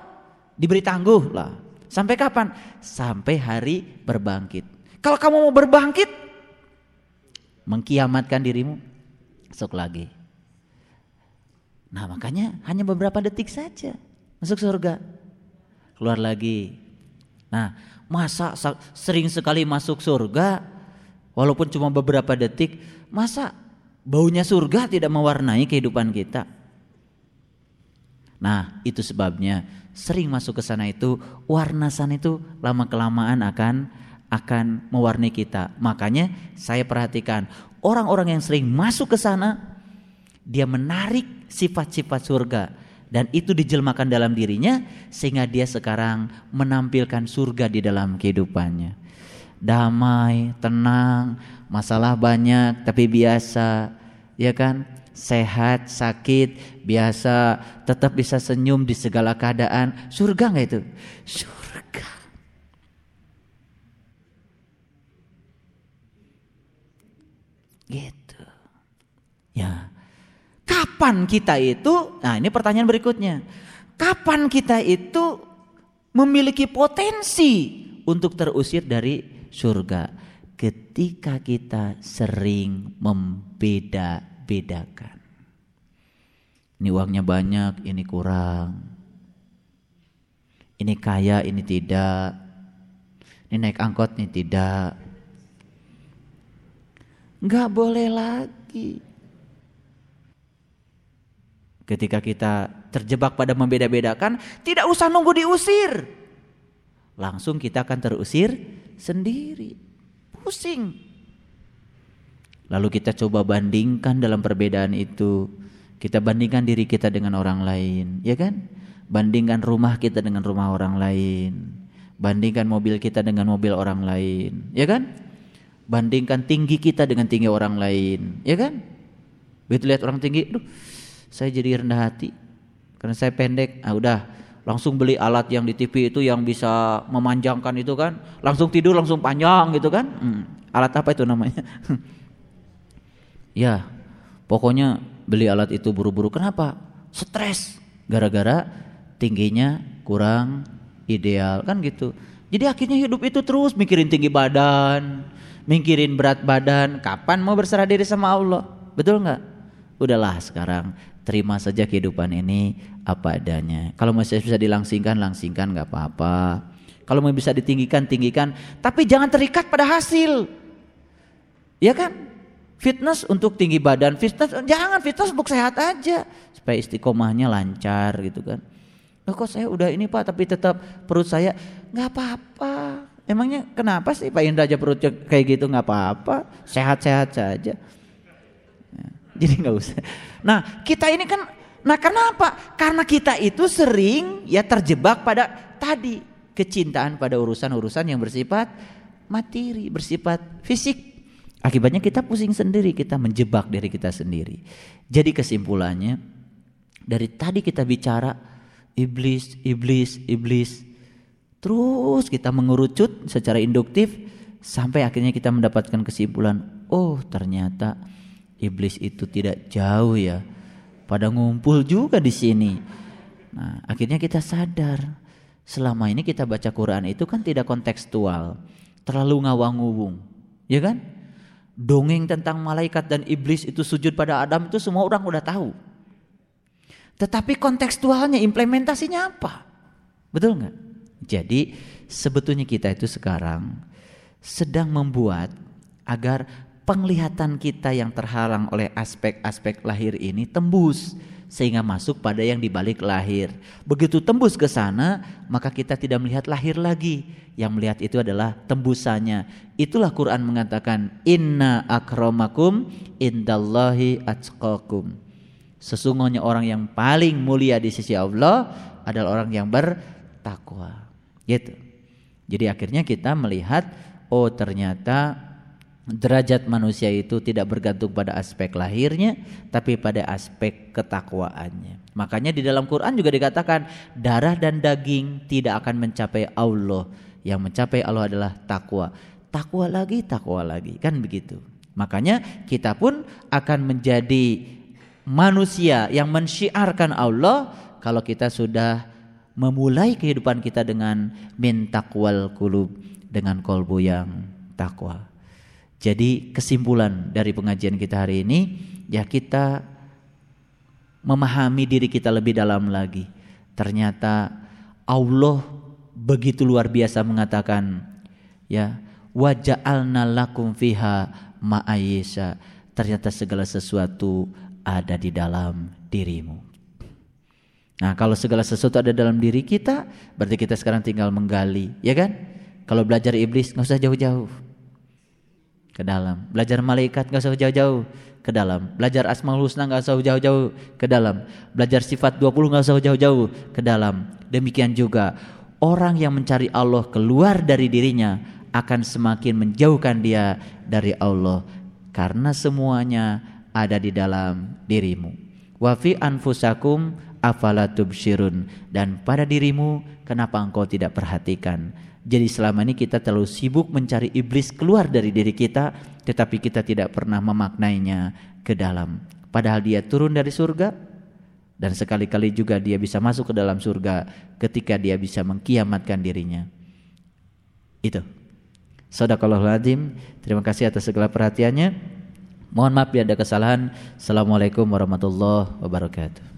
diberi tangguh lah. Sampai kapan? Sampai hari berbangkit. Kalau kamu mau berbangkit, mengkiamatkan dirimu, masuk lagi. Nah makanya hanya beberapa detik saja masuk surga. Keluar lagi. Nah masa sering sekali masuk surga walaupun cuma beberapa detik. Masa baunya surga tidak mewarnai kehidupan kita. Nah itu sebabnya sering masuk ke sana itu warna sana itu lama kelamaan akan akan mewarnai kita. Makanya saya perhatikan orang-orang yang sering masuk ke sana dia menarik sifat-sifat surga dan itu dijelmakan dalam dirinya sehingga dia sekarang menampilkan surga di dalam kehidupannya. damai, tenang, masalah banyak tapi biasa, ya kan? Sehat, sakit, biasa, tetap bisa senyum di segala keadaan. Surga nggak itu? Surga. Gitu. Ya. Kapan kita itu? Nah, ini pertanyaan berikutnya. Kapan kita itu memiliki potensi untuk terusir dari surga? ketika kita sering membeda-bedakan. Ini uangnya banyak, ini kurang. Ini kaya, ini tidak. Ini naik angkot, ini tidak. Enggak boleh lagi. Ketika kita terjebak pada membeda-bedakan, tidak usah nunggu diusir. Langsung kita akan terusir sendiri pusing. Lalu kita coba bandingkan dalam perbedaan itu. Kita bandingkan diri kita dengan orang lain, ya kan? Bandingkan rumah kita dengan rumah orang lain. Bandingkan mobil kita dengan mobil orang lain, ya kan? Bandingkan tinggi kita dengan tinggi orang lain, ya kan? Begitu lihat orang tinggi, duh, saya jadi rendah hati. Karena saya pendek. Ah udah, langsung beli alat yang di TV itu yang bisa memanjangkan itu kan. Langsung tidur langsung panjang gitu kan. Hmm. alat apa itu namanya? <laughs> Ya pokoknya beli alat itu buru-buru. Kenapa? Stres. Gara-gara tingginya kurang ideal. Kan gitu. Jadi akhirnya hidup itu terus mikirin tinggi badan mikirin berat badan kapan mau berserah diri sama Allah betul nggak udahlah sekarang terima saja kehidupan ini apa adanya. Kalau masih bisa dilangsingkan, langsingkan nggak apa-apa. Kalau mau bisa ditinggikan, tinggikan. Tapi jangan terikat pada hasil. Ya kan? Fitness untuk tinggi badan, fitness jangan fitness untuk sehat aja supaya istiqomahnya lancar gitu kan. Kok saya udah ini Pak tapi tetap perut saya nggak apa-apa. Emangnya kenapa sih Pak Indra aja perutnya kayak gitu nggak apa-apa, sehat-sehat saja. Jadi nggak usah. Nah kita ini kan, nah kenapa? Karena kita itu sering ya terjebak pada tadi kecintaan pada urusan-urusan yang bersifat materi, bersifat fisik. Akibatnya kita pusing sendiri, kita menjebak diri kita sendiri. Jadi kesimpulannya dari tadi kita bicara iblis, iblis, iblis. Terus kita mengerucut secara induktif sampai akhirnya kita mendapatkan kesimpulan, oh ternyata iblis itu tidak jauh ya. Pada ngumpul juga di sini. Nah, akhirnya kita sadar selama ini kita baca Quran itu kan tidak kontekstual, terlalu ngawang-ngubung, ya kan? Dongeng tentang malaikat dan iblis itu sujud pada Adam itu semua orang udah tahu. Tetapi kontekstualnya, implementasinya apa? Betul nggak? Jadi sebetulnya kita itu sekarang sedang membuat agar penglihatan kita yang terhalang oleh aspek-aspek lahir ini tembus sehingga masuk pada yang dibalik lahir. Begitu tembus ke sana, maka kita tidak melihat lahir lagi. Yang melihat itu adalah tembusannya. Itulah Quran mengatakan inna akramakum indallahi atqakum. Sesungguhnya orang yang paling mulia di sisi Allah adalah orang yang bertakwa. Gitu. Jadi akhirnya kita melihat oh ternyata derajat manusia itu tidak bergantung pada aspek lahirnya tapi pada aspek ketakwaannya. Makanya di dalam Quran juga dikatakan darah dan daging tidak akan mencapai Allah. Yang mencapai Allah adalah takwa. Takwa lagi, takwa lagi. Kan begitu. Makanya kita pun akan menjadi manusia yang mensyiarkan Allah kalau kita sudah memulai kehidupan kita dengan min takwal kulub dengan kolbu yang takwa. Jadi kesimpulan dari pengajian kita hari ini ya kita memahami diri kita lebih dalam lagi. Ternyata Allah begitu luar biasa mengatakan ya waja'alna lakum fiha ma'ayisa. Ternyata segala sesuatu ada di dalam dirimu. Nah, kalau segala sesuatu ada dalam diri kita, berarti kita sekarang tinggal menggali, ya kan? Kalau belajar iblis nggak usah jauh-jauh ke dalam. Belajar malaikat nggak usah jauh-jauh ke dalam. Belajar asmaul husna nggak usah jauh-jauh ke dalam. Belajar sifat 20 nggak usah jauh-jauh ke dalam. Demikian juga orang yang mencari Allah keluar dari dirinya akan semakin menjauhkan dia dari Allah karena semuanya ada di dalam dirimu. Wa fi anfusakum afala tubsyirun dan pada dirimu kenapa engkau tidak perhatikan? Jadi selama ini kita terlalu sibuk mencari iblis keluar dari diri kita tetapi kita tidak pernah memaknainya ke dalam. Padahal dia turun dari surga dan sekali-kali juga dia bisa masuk ke dalam surga ketika dia bisa mengkiamatkan dirinya. Itu. Sadaqallahul azim. Terima kasih atas segala perhatiannya. Mohon maaf bila ada kesalahan. Assalamualaikum warahmatullahi wabarakatuh.